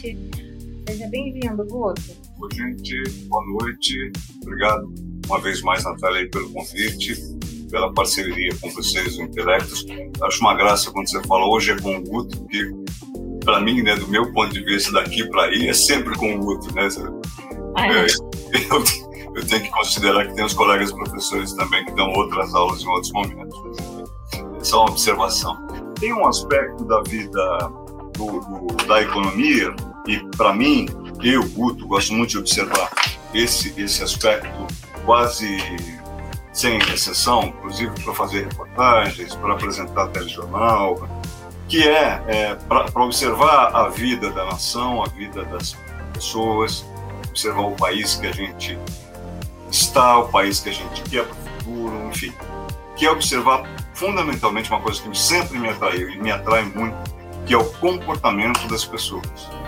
gente. Seja bem-vindo, Guto. Oi, gente. Boa noite. Obrigado uma vez mais, Natália, pelo convite, pela parceria com vocês, o Intelectos. Acho uma graça quando você fala hoje é com o Guto, porque para mim, né, do meu ponto de vista daqui para aí, é sempre com o Guto, né? Ah, é. Eu, eu, tenho que considerar que tem os colegas professores também que dão outras aulas em outros momentos. É só uma observação. Tem um aspecto da vida do, do, da economia e, para mim, eu, Guto, gosto muito de observar esse, esse aspecto quase sem exceção, inclusive para fazer reportagens, para apresentar telejornal, que é, é para observar a vida da nação, a vida das pessoas, observar o país que a gente está, o país que a gente quer para o futuro, enfim, que é observar fundamentalmente uma coisa que sempre me atraiu e me atrai muito, que é o comportamento das pessoas.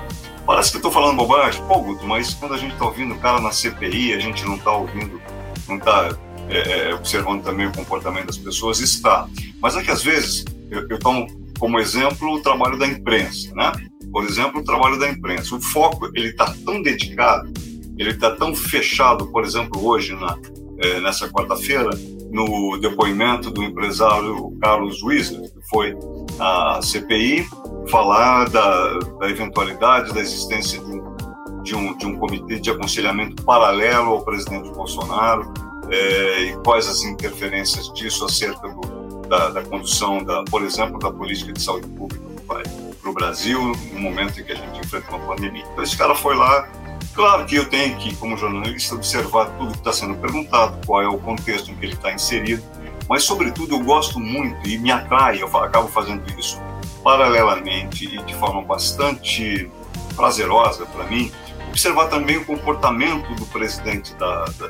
Parece que estou falando bobagem, pô, Guto, mas quando a gente está ouvindo o cara na CPI, a gente não está ouvindo, não está é, é, observando também o comportamento das pessoas, está. Mas é que às vezes eu, eu tomo como exemplo o trabalho da imprensa, né? Por exemplo, o trabalho da imprensa. O foco ele está tão dedicado, ele está tão fechado, por exemplo, hoje na, é, nessa quarta-feira, no depoimento do empresário Carlos Wieser, que foi à CPI falar da, da eventualidade da existência de um, de, um, de um comitê de aconselhamento paralelo ao presidente Bolsonaro é, e quais as interferências disso acerca do, da, da, condução, da, por exemplo, da política de saúde pública para o Brasil no momento em que a gente enfrenta uma pandemia. Então, esse cara foi lá. Claro que eu tenho que, como jornalista, observar tudo que está sendo perguntado, qual é o contexto em que ele está inserido, mas, sobretudo, eu gosto muito e me atrai, eu acabo fazendo isso paralelamente e de forma bastante prazerosa para mim, observar também o comportamento do presidente da, da,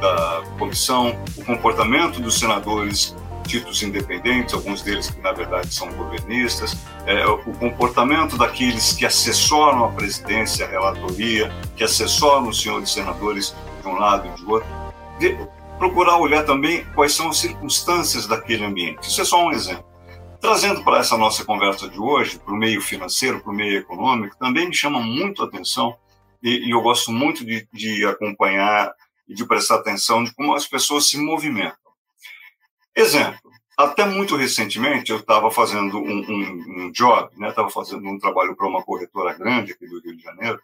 da, comissão, o comportamento dos senadores ditos independentes, alguns deles que na verdade são governistas, é, o comportamento daqueles que assessoram a presidência, a relatoria, que assessoram os senhores senadores de um lado e de outro, de procurar olhar também quais são as circunstâncias daquele ambiente. Isso é só um exemplo. Trazendo para essa nossa conversa de hoje, para o meio financeiro, para o meio econômico, também me chama muito a atenção e, e eu gosto muito de, de acompanhar e de prestar atenção de como as pessoas se movimentam. Exemplo, até muito recentemente eu estava fazendo um, um, um job, estava né? fazendo um trabalho para uma corretora grande aqui do Rio de Janeiro,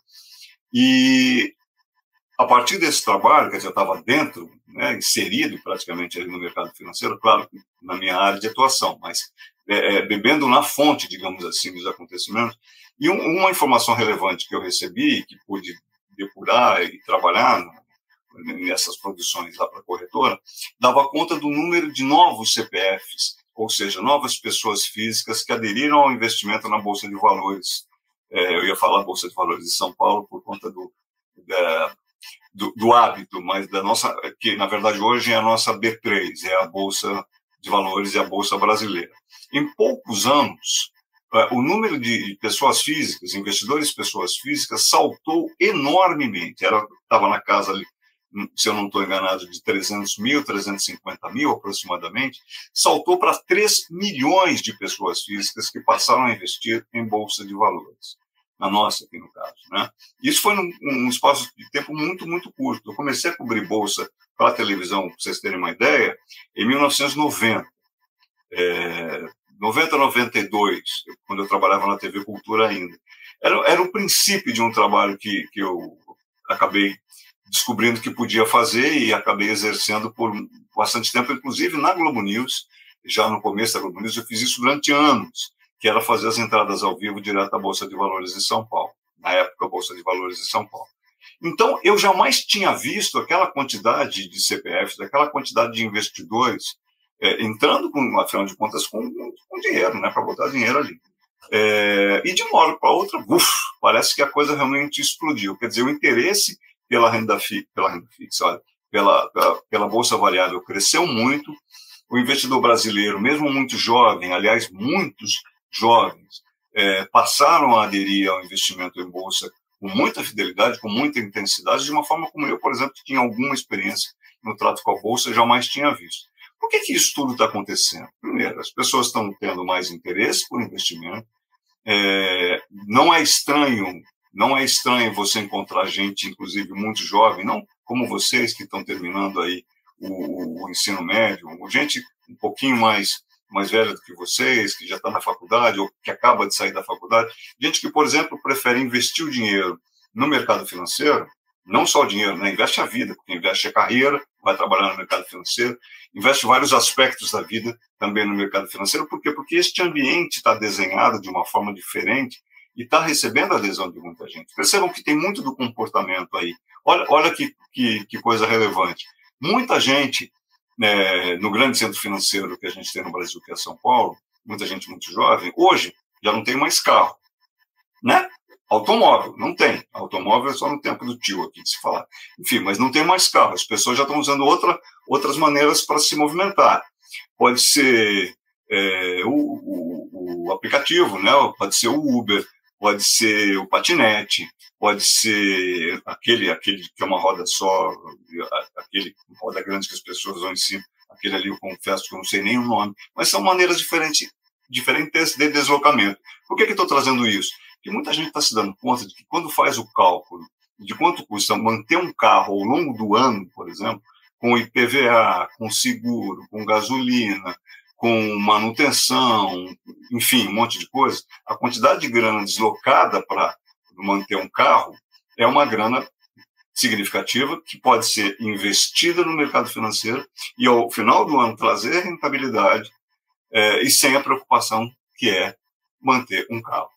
e a partir desse trabalho, dizer, eu estava dentro, né, inserido praticamente ali no mercado financeiro, claro, na minha área de atuação, mas é, é, bebendo na fonte, digamos assim, dos acontecimentos. E um, uma informação relevante que eu recebi, que pude depurar e trabalhar nessas produções lá para a corretora, dava conta do número de novos CPFs, ou seja, novas pessoas físicas que aderiram ao investimento na Bolsa de Valores. É, eu ia falar Bolsa de Valores de São Paulo por conta do, da, do, do, hábito, mas da nossa, que na verdade hoje é a nossa B3, é a Bolsa de Valores e a Bolsa Brasileira. Em poucos anos, eh, o número de pessoas físicas, investidores pessoas físicas, saltou enormemente. Estava na casa ali, hum, se eu não estou enganado, de 300 mil, 350 mil aproximadamente, saltou para 3 milhões de pessoas físicas que passaram a investir em bolsa de valores. Na nossa, aqui no caso. Né? Isso foi num, num espaço de tempo muito, muito curto. Eu comecei a cobrir bolsa para televisão, para vocês terem uma ideia, em 1990. É, 90, 92, quando eu trabalhava na TV Cultura ainda. Era, era o princípio de um trabalho que, que eu acabei descobrindo que podia fazer e acabei exercendo por bastante tempo, inclusive na Globo News, já no começo da Globo News, eu fiz isso durante anos, que era fazer as entradas ao vivo direto à Bolsa de Valores de São Paulo, na época a Bolsa de Valores de São Paulo. Então, eu jamais tinha visto aquela quantidade de CPFs, aquela quantidade de investidores é, entrando, com, afinal de contas, com, com dinheiro, né, para botar dinheiro ali. É, e de uma hora para outra, uf, parece que a coisa realmente explodiu. Quer dizer, o interesse pela renda, fi, pela renda fixa, olha, pela, pela, pela bolsa variável cresceu muito. O investidor brasileiro, mesmo muito jovem, aliás, muitos jovens, é, passaram a aderir ao investimento em bolsa com muita fidelidade, com muita intensidade, de uma forma como eu, por exemplo, que tinha alguma experiência no trato com a bolsa, jamais tinha visto. Por que, que isso tudo está acontecendo? Primeiro, as pessoas estão tendo mais interesse por investimento. É, não é estranho Não é estranho você encontrar gente, inclusive muito jovem, não como vocês que estão terminando aí o, o ensino médio, gente um pouquinho mais mais velha do que vocês, que já está na faculdade ou que acaba de sair da faculdade, gente que, por exemplo, prefere investir o dinheiro no mercado financeiro, não só o dinheiro, né? investe a vida, porque investe a carreira, vai trabalhar no mercado financeiro, investe vários aspectos da vida também no mercado financeiro, por quê? Porque este ambiente está desenhado de uma forma diferente e está recebendo a adesão de muita gente. Percebam que tem muito do comportamento aí. Olha, olha que, que, que coisa relevante. Muita gente né, no grande centro financeiro que a gente tem no Brasil, que é São Paulo, muita gente muito jovem, hoje já não tem mais carro, né? Automóvel, não tem. Automóvel é só no tempo do tio aqui de se falar. Enfim, mas não tem mais carro. As pessoas já estão usando outra, outras maneiras para se movimentar. Pode ser é, o, o, o, aplicativo, né? pode ser o Uber, pode ser o patinete, pode ser aquele, aquele que é uma roda só, aquele roda grande que as pessoas vão em cima, aquele ali eu confesso que eu não sei nem o nome, mas são maneiras diferentes, diferentes de deslocamento. Por que, que estou trazendo isso? Porque muita gente está se dando conta de que quando faz o cálculo de quanto custa manter um carro ao longo do ano, por exemplo, com IPVA, com seguro, com gasolina, com manutenção, enfim, um monte de coisa, a quantidade de grana deslocada para manter um carro é uma grana significativa que pode ser investida no mercado financeiro e ao final do ano trazer rentabilidade é, e sem a preocupação que é manter um carro.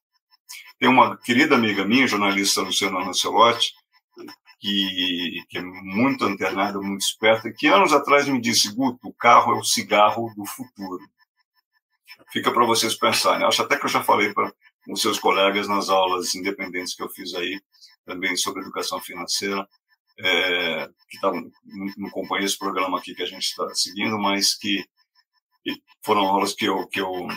Tem uma querida amiga minha, jornalista Luciana Lancelotti, que, que é muito antenada, muito esperta, que anos atrás me disse, Guto, o carro é o cigarro do futuro. Fica para vocês pensarem. Acho até que eu já falei para os seus colegas nas aulas independentes que eu fiz aí, também sobre educação financeira, é, que tá, não, acompanhei esse programa aqui que a gente está seguindo, mas que foram aulas que eu, que eu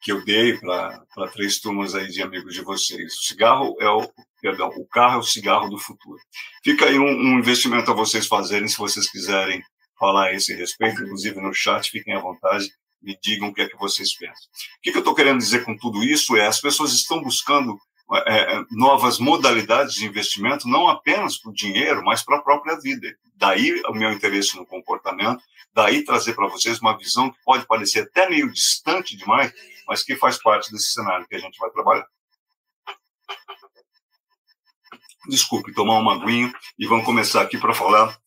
que eu dei para três turmas aí de amigos de vocês. O cigarro é o, perdão, o carro é o cigarro do futuro. Fica aí um, um investimento a vocês fazerem, se vocês quiserem falar a esse respeito, inclusive no chat, fiquem à vontade, me digam o que é que vocês pensam. O que, eu estou querendo dizer com tudo isso é as pessoas estão buscando é, é novas modalidades de investimento, não apenas para o dinheiro, mas para a própria vida. Daí o meu interesse no comportamento, daí trazer para vocês uma visão que pode parecer até meio distante demais, mas que faz parte desse cenário que a gente vai trabalhar. Desculpe, tomar uma aguinha e vamos começar aqui para falar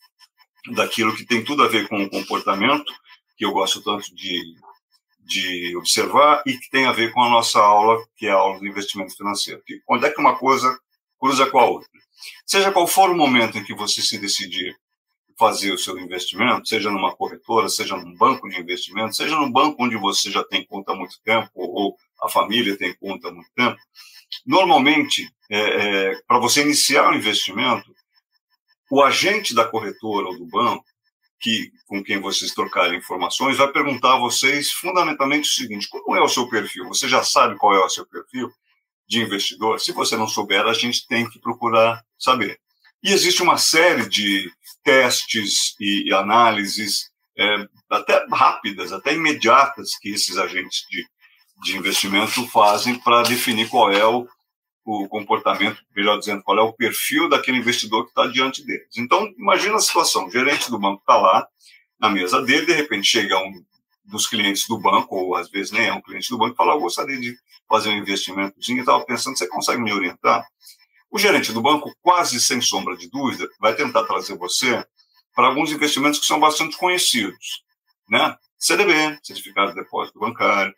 daquilo que tem tudo a ver com o comportamento, que eu gosto tanto de, de observar e que tem a ver com a nossa aula, que é a aula do investimento financeiro. Onde é que uma coisa cruza com a outra? Seja qual for o momento em que você se decidir fazer o seu investimento, seja numa corretora, seja num banco de investimento, seja num banco onde você já tem conta há muito tempo, ou a família tem conta há muito tempo, normalmente, é, é, para você iniciar o investimento, o agente da corretora ou do banco, que, com quem vocês trocarem informações, vai perguntar a vocês fundamentalmente o seguinte: como é o seu perfil? Você já sabe qual é o seu perfil de investidor? Se você não souber, a gente tem que procurar saber. E existe uma série de testes e análises, é, até rápidas, até imediatas, que esses agentes de, de investimento fazem para definir qual é o, o comportamento, melhor dizendo, qual é o perfil daquele investidor que está diante deles. Então, imagina a situação: o gerente do banco está lá, na mesa dele, de repente chega um dos clientes do banco, ou às vezes nem é um cliente do banco, e fala: Eu gostaria de fazer um investimentozinho, estava pensando, você consegue me orientar? O gerente do banco, quase sem sombra de dúvida, vai tentar trazer você para alguns investimentos que são bastante conhecidos, né? CDB, Certificado de Depósito Bancário,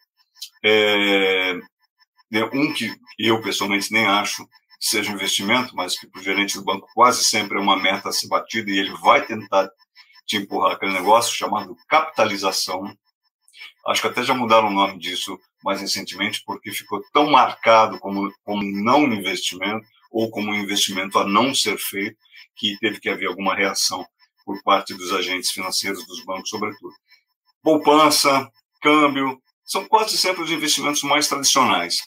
é, né, um que eu pessoalmente nem acho seja investimento, mas que para o gerente do banco quase sempre é uma meta a ser batida e ele vai tentar te empurrar aquele negócio chamado capitalização. Acho que até já mudaram o nome disso mais recentemente, porque ficou tão marcado como, como não investimento, ou como um investimento a não ser feito, que teve que haver alguma reação por parte dos agentes financeiros, dos bancos, sobretudo. Poupança, câmbio, são quase sempre os investimentos mais tradicionais.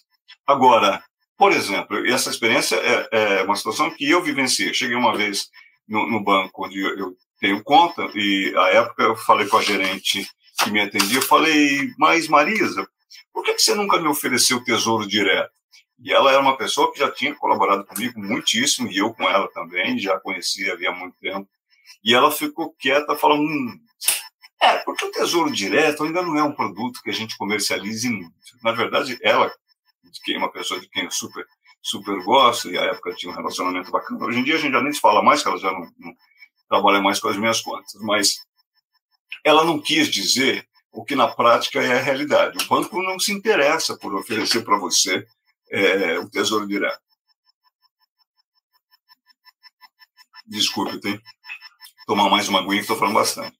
Agora, por exemplo, essa experiência é, é uma situação que eu vivenciei. Cheguei uma vez no, no banco onde eu tenho conta e, à época, eu falei com a gerente que me atendia, eu falei, mas Marisa, por que você nunca me ofereceu tesouro direto? E ela era uma pessoa que já tinha colaborado comigo muitíssimo, e eu com ela também, já conhecia havia muito tempo. E ela ficou quieta, falando: hum, é, porque o Tesouro Direto ainda não é um produto que a gente comercialize muito. Na verdade, ela, de quem uma pessoa de quem eu super, super gosto, e à época tinha um relacionamento bacana. Hoje em dia a gente já nem se fala mais, que ela já não, não trabalha mais com as minhas contas. Mas ela não quis dizer o que na prática é a realidade. O banco não se interessa por oferecer para você é, o Tesouro Direto. Desculpe, tem tomar mais uma aguinha que estou falando bastante.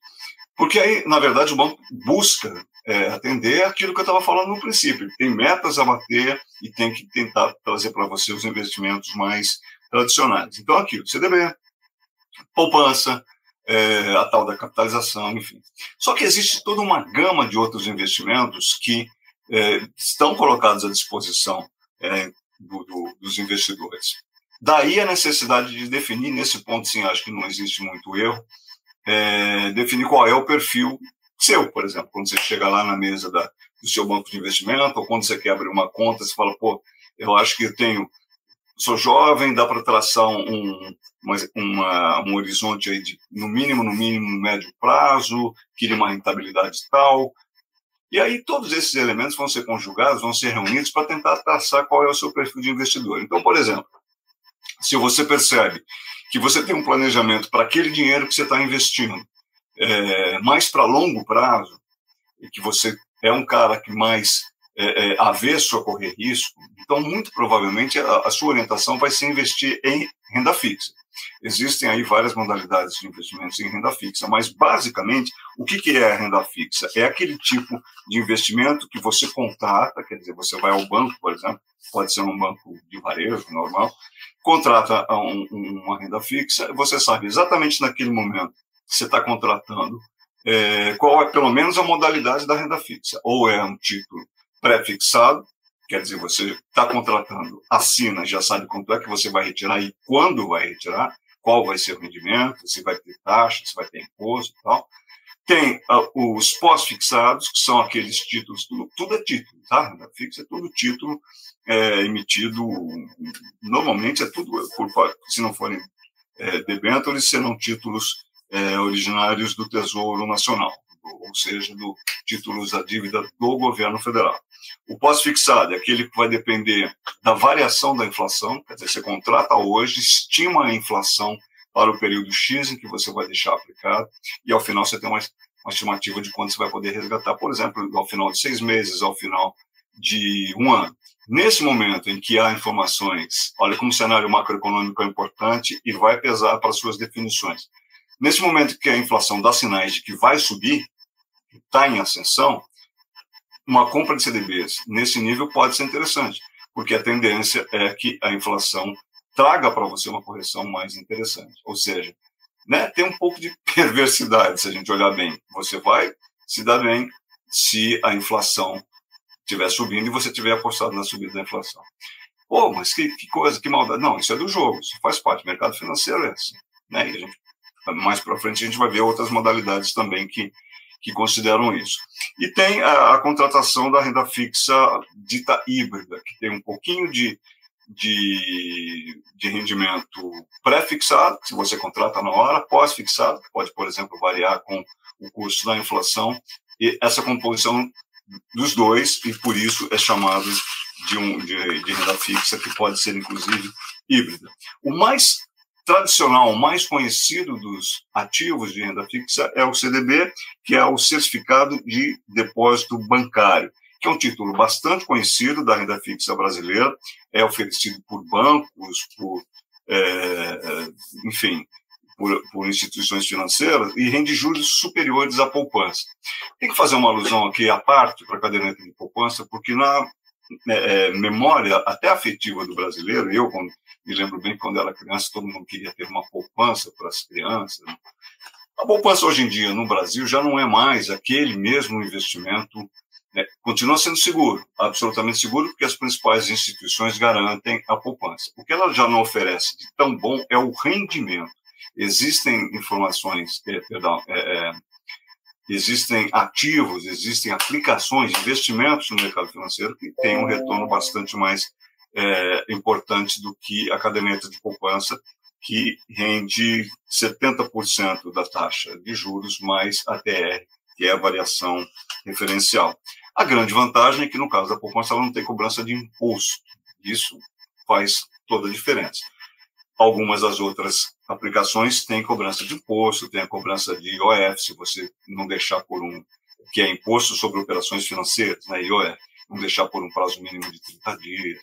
Porque aí, na verdade, o banco busca é, atender aquilo que eu estava falando no princípio. Ele tem metas a bater e tem que tentar trazer para você os investimentos mais tradicionais. Então, aqui, o CDB, poupança, é, a tal da capitalização, enfim. Só que existe toda uma gama de outros investimentos que é, estão colocados à disposição é, do, do, dos investidores. Daí a necessidade de definir, nesse ponto, sim, acho que não existe muito erro, é, definir qual é o perfil seu, por exemplo, quando você chega lá na mesa da, do seu banco de investimento, ou quando você quer abrir uma conta, você fala, pô, eu acho que eu tenho, sou jovem, dá para traçar um, uma, uma, um horizonte aí de, no mínimo, no mínimo, médio prazo, queria uma rentabilidade tal, e aí todos esses elementos vão ser conjugados, vão ser reunidos para tentar traçar qual é o seu perfil de investidor. Então, por exemplo, se você percebe que você tem um planejamento para aquele dinheiro que você está investindo, é, mais para longo prazo, e que você é um cara que mais é, é, avesso a correr risco, então, muito provavelmente, a, a sua orientação vai ser investir em renda fixa. Existem aí várias modalidades de investimentos em renda fixa, mas basicamente o que, que é a renda fixa? É aquele tipo de investimento que você contrata, quer dizer, você vai ao banco, por exemplo, pode ser um banco de varejo normal, contrata um, uma renda fixa, você sabe exatamente naquele momento que você está contratando é, qual é pelo menos a modalidade da renda fixa. Ou é um título pré-fixado, quer dizer, você está contratando, assina, já sabe quanto é que você vai retirar e quando vai retirar, qual vai ser o rendimento, se vai ter taxa, se vai ter imposto e tal. Tem os pós-fixados, que são aqueles títulos, tudo, tudo é título, tá? Renda fixa é tudo título é, emitido, normalmente é tudo, por, se não forem é, debêntures, serão títulos é, originários do Tesouro Nacional, ou seja, do títulos da dívida do governo federal. O pós-fixado é aquele que vai depender da variação da inflação, quer dizer, você contrata hoje, estima a inflação para o período X em que você vai deixar aplicado, e ao final você tem uma, uma estimativa de quanto você vai poder resgatar, por exemplo, ao final de seis meses, ao final de um ano. Nesse momento em que há informações, olha como o cenário macroeconômico é importante e vai pesar para suas definições. Nesse momento que a inflação dá sinais de que vai subir, está em ascensão, uma compra de CDBs nesse nível pode ser interessante, porque a tendência é que a inflação traga para você uma correção mais interessante. Ou seja, né, tem um pouco de perversidade se a gente olhar bem. Você vai se dar bem se a inflação estiver subindo e você tiver apostado na subida da inflação. Pô, mas que, que, coisa, que maldade. Não, isso é do jogo, isso faz parte. O mercado financeiro é assim. Né? E a gente, mais para frente a gente vai ver outras modalidades também que, que consideram isso. E tem a, a, contratação da renda fixa dita híbrida, que tem um pouquinho de, de, de rendimento pré-fixado, se você contrata na hora, pós-fixado, que pode, por exemplo, variar com o custo da inflação, e essa composição dos dois, e por isso é chamado de, um, de, de renda fixa, que pode ser, inclusive, híbrida. O mais tradicional, mais conhecido dos ativos de renda fixa é o CDB, que é o Certificado de Depósito Bancário, que é um título bastante conhecido da renda fixa brasileira, é oferecido por bancos, por, é, enfim, por, por, instituições financeiras e rende juros superiores à poupança. Tem que fazer uma alusão aqui à parte para a caderneta de poupança, porque na é, é, memória até afetiva do brasileiro, eu quando, me lembro bem quando era criança, todo mundo queria ter uma poupança para as crianças. Né? A poupança hoje em dia no Brasil já não é mais aquele mesmo investimento, né? continua sendo seguro, absolutamente seguro, porque as principais instituições garantem a poupança. O que ela já não oferece de tão bom é o rendimento. Existem informações, é, perdão, é, é existem ativos, existem aplicações, investimentos no mercado financeiro que têm um retorno bastante mais importante do que a caderneta de poupança, que rende 70% da taxa de juros mais a TR, que é a variação referencial. A grande vantagem é que, no caso da poupança, ela não tem cobrança de imposto. Isso faz toda a diferença. Algumas das outras aplicações têm cobrança de imposto, tem a cobrança de IOF, se você não deixar por um, que é imposto sobre operações financeiras, né, IOF, não deixar por um prazo mínimo de 30 dias.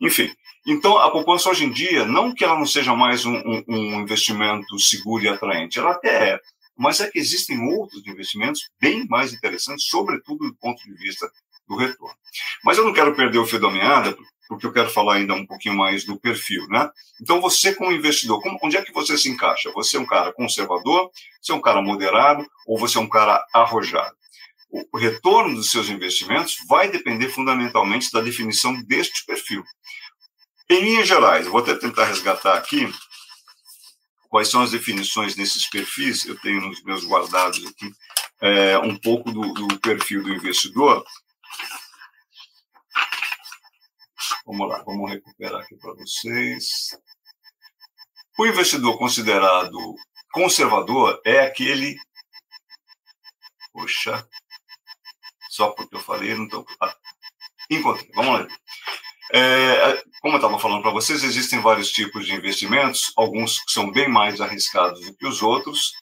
Enfim, então a poupança hoje em dia, não que ela não seja mais um, um, um investimento seguro e atraente, ela até é, mas é que existem outros investimentos bem mais interessantes, sobretudo do ponto de vista do retorno. Mas eu não quero perder o fio da meada, porque eu quero falar ainda um pouquinho mais do perfil, né? Então, você como investidor, como, onde é que você se encaixa? Você é um cara conservador, você é um cara moderado ou você é um cara arrojado? O retorno dos seus investimentos vai depender fundamentalmente da definição deste perfil. Em linhas gerais, vou até tentar resgatar aqui quais são as definições desses perfis. Eu tenho nos meus guardados aqui é, um pouco do, do perfil do investidor Vamos lá, vamos recuperar aqui para vocês. O investidor considerado conservador é aquele. Poxa, só porque eu falei, não estou. Ah, encontrei, vamos lá. É, como eu estava falando para vocês, existem vários tipos de investimentos, alguns são bem mais arriscados do que os outros.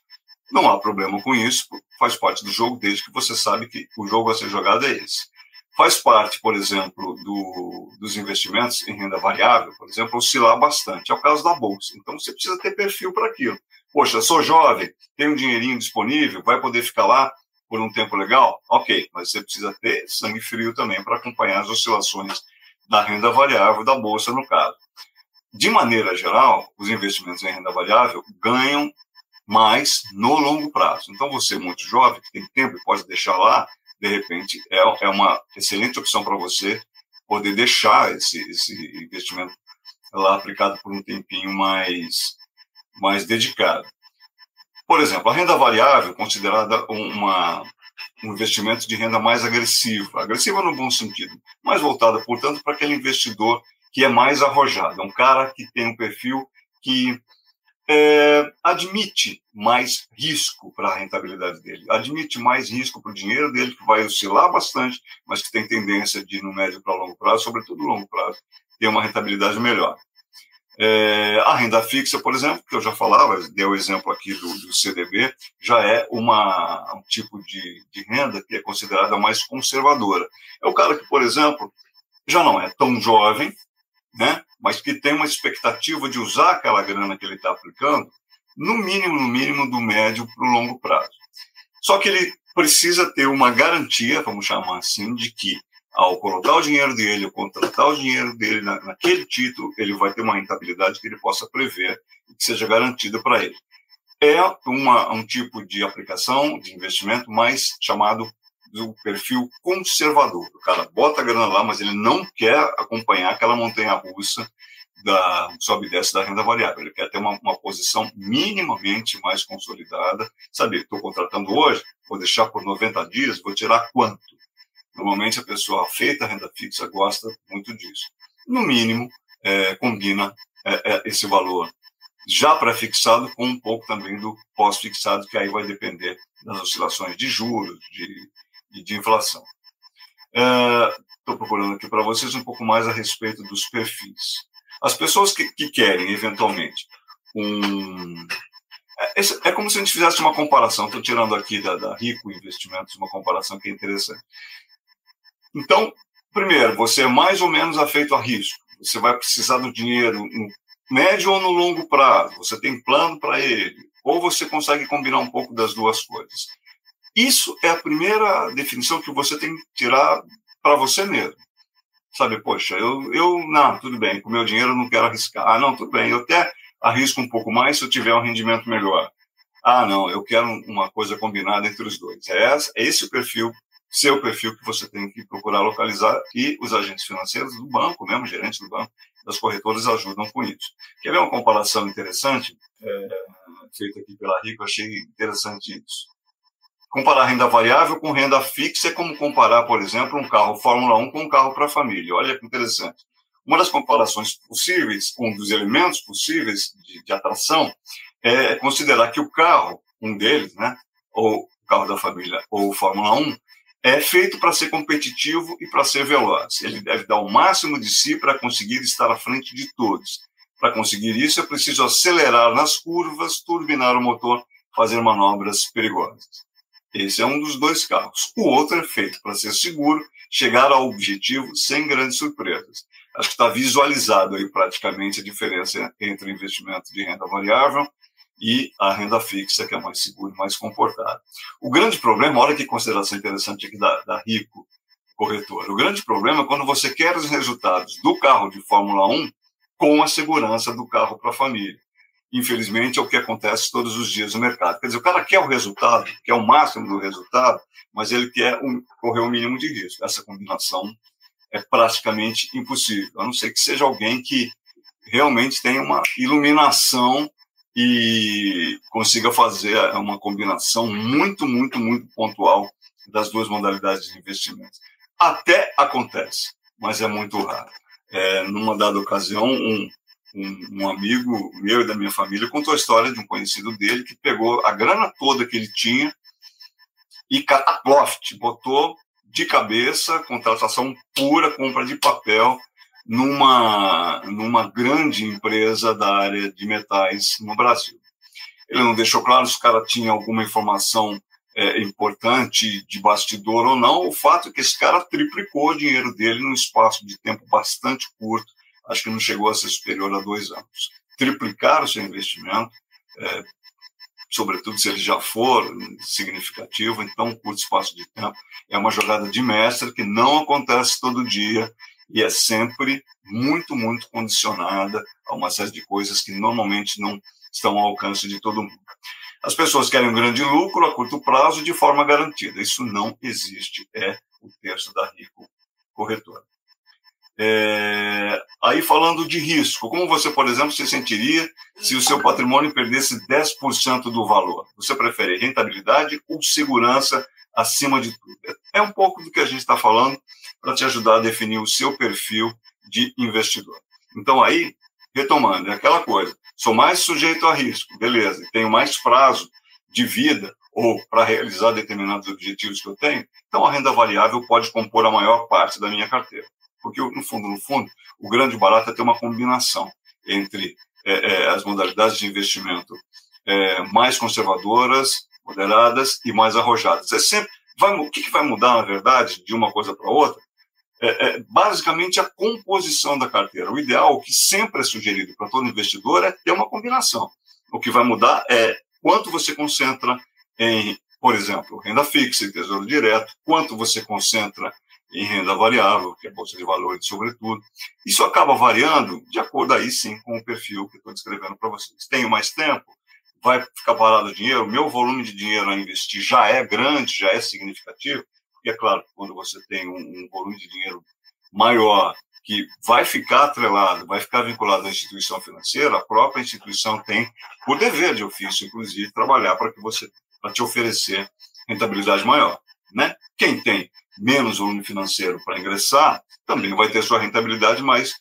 Não há problema com isso, faz parte do jogo, desde que você sabe que o jogo a ser jogado é esse. Faz parte, por exemplo, do, dos investimentos em renda variável, por exemplo, oscilar bastante. É o caso da Bolsa. Então, você precisa ter perfil para aquilo. Poxa, sou jovem, tenho um dinheirinho disponível, vai poder ficar lá por um tempo legal? Ok, mas você precisa ter sangue frio também para acompanhar as oscilações da renda variável da Bolsa, no caso. De maneira geral, os investimentos em renda variável ganham mais no longo prazo. Então, você, muito jovem, tem tempo e pode deixar lá, de repente, é, é uma excelente opção para você poder deixar esse, esse investimento lá aplicado por um tempinho mais, mais dedicado. Por exemplo, a renda variável, considerada uma, um investimento de renda mais agressiva, agressiva no bom sentido, mais voltada, portanto, para aquele investidor que é mais arrojado, é um cara que tem um perfil que é, admite mais risco para a rentabilidade dele, admite mais risco para o dinheiro dele, que vai oscilar bastante, mas que tem tendência de, no médio para longo prazo, sobretudo no longo prazo, ter uma rentabilidade melhor. É, a renda fixa, por exemplo, que eu já falava, dei o exemplo aqui do, do CDB, já é uma, um tipo de, de renda que é considerada mais conservadora. É o cara que, por exemplo, já não é tão jovem, né? mas que tem uma expectativa de usar aquela grana que ele está aplicando, no mínimo, no mínimo, do médio para o longo prazo. Só que ele precisa ter uma garantia, vamos chamar assim, de que ao colocar o dinheiro dele, ao contratar o dinheiro dele na, naquele título, ele vai ter uma rentabilidade que ele possa prever e que seja garantida para ele. É uma, um tipo de aplicação, de investimento mais chamado do perfil conservador. O cara bota a grana lá, mas ele não quer acompanhar aquela montanha russa da sobe e desce da renda variável. Ele quer ter uma, uma posição minimamente mais consolidada. Sabe, estou contratando hoje, vou deixar por 90 dias, vou tirar quanto? Normalmente a pessoa feita a renda fixa gosta muito disso. No mínimo, é, combina é, é, esse valor já pré-fixado com um pouco também do pós-fixado, que aí vai depender das oscilações de juros, de e de inflação. Estou é, procurando aqui para vocês um pouco mais a respeito dos perfis. As pessoas que, que querem, eventualmente, um. É, é, como se a gente fizesse uma comparação. Estou tirando aqui da, da Rico Investimentos uma comparação que é interessante. Então, primeiro, você é mais ou menos afeito a risco. Você vai precisar do dinheiro no médio ou no longo prazo. Você tem plano para ele. Ou você consegue combinar um pouco das duas coisas. Isso é a primeira definição que você tem que tirar para você mesmo. Sabe, poxa, eu, eu, não, tudo bem, com meu dinheiro eu não quero arriscar. Ah, não, tudo bem, eu até arrisco um pouco mais se eu tiver um rendimento melhor. Ah, não, eu quero uma coisa combinada entre os dois. É, esse, é esse o perfil, seu perfil que você tem que procurar localizar e os agentes financeiros do banco, mesmo gerentes do banco, das corretoras ajudam com isso. Quer ver uma comparação interessante? É, feita aqui pela Rico, achei interessante isso. Comparar renda variável com renda fixa é como comparar, por exemplo, um carro Fórmula 1 com um carro para família. Olha que interessante. Uma das comparações possíveis, um dos elementos possíveis de, de atração, é considerar que o carro, um deles, né, ou o carro da família, ou o Fórmula 1, é feito para ser competitivo e para ser veloz. Ele deve dar o máximo de si para conseguir estar à frente de todos. Para conseguir isso, é preciso acelerar nas curvas, turbinar o motor, fazer manobras perigosas. Esse é um dos dois carros. O outro é feito para ser seguro, chegar ao objetivo sem grandes surpresas. Acho que está visualizado aí praticamente a diferença entre investimento de renda variável e a renda fixa, que é mais seguro e mais comportado. O grande problema, olha que consideração interessante aqui da, da Rico Corretora, o grande problema é quando você quer os resultados do carro de Fórmula 1 com a segurança do carro para a família. Infelizmente, é o que acontece todos os dias no mercado. Quer dizer, o cara quer o resultado, quer o máximo do resultado, mas ele quer um, correr o mínimo de risco. Essa combinação é praticamente impossível, a não ser que seja alguém que realmente tenha uma iluminação e consiga fazer uma combinação muito, muito, muito pontual das duas modalidades de investimento. Até acontece, mas é muito raro. É, numa dada ocasião, um, um, um, amigo meu e da minha família contou a história de um conhecido dele que pegou a grana toda que ele tinha e cataploft, botou de cabeça, contratação pura, compra de papel, numa, numa grande empresa da área de metais no Brasil. Ele não deixou claro se o cara tinha alguma informação é, importante de bastidor ou não. O fato é que esse cara triplicou o dinheiro dele num espaço de tempo bastante curto, acho que não chegou a ser superior a dois anos. Triplicar o seu investimento, é, sobretudo se ele já for significativo, então, um curto espaço de tempo, é uma jogada de mestre que não acontece todo dia e é sempre muito, muito condicionada a uma série de coisas que normalmente não estão ao alcance de todo mundo. As pessoas querem um grande lucro a curto prazo de forma garantida. Isso não existe. É o texto da Rico Corretora. É, aí falando de risco, como você, por exemplo, se sentiria se o seu patrimônio perdesse 10% do valor? Você prefere rentabilidade ou segurança acima de tudo? É um pouco do que a gente está falando para te ajudar a definir o seu perfil de investidor. Então aí, retomando, é aquela coisa, sou mais sujeito a risco, beleza, tenho mais prazo de vida ou para realizar determinados objetivos que eu tenho, então a renda variável pode compor a maior parte da minha carteira. Porque, no fundo, no fundo, o grande barato é ter uma combinação entre é, é, as modalidades de investimento é, mais conservadoras, moderadas e mais arrojadas. É sempre, vai, o que, que vai mudar, na verdade, de uma coisa para outra? É, é, basicamente a composição da carteira. O ideal, o que sempre é sugerido para todo investidor, é ter uma combinação. O que vai mudar é quanto você concentra em, por exemplo, renda fixa e tesouro direto, quanto você concentra em renda variável, que é bolsa de valores, sobretudo. Isso acaba variando de acordo aí sim com o perfil que estou descrevendo para vocês. Tenho mais tempo, vai ficar parado o dinheiro, meu volume de dinheiro a investir já é grande, já é significativo, e é claro, quando você tem um, um volume de dinheiro maior, que vai ficar atrelado, vai ficar vinculado à instituição financeira, a própria instituição tem o dever de ofício, inclusive, trabalhar para que você para te oferecer rentabilidade maior, né? Quem tem menos volume financeiro para ingressar, também vai ter sua rentabilidade, mas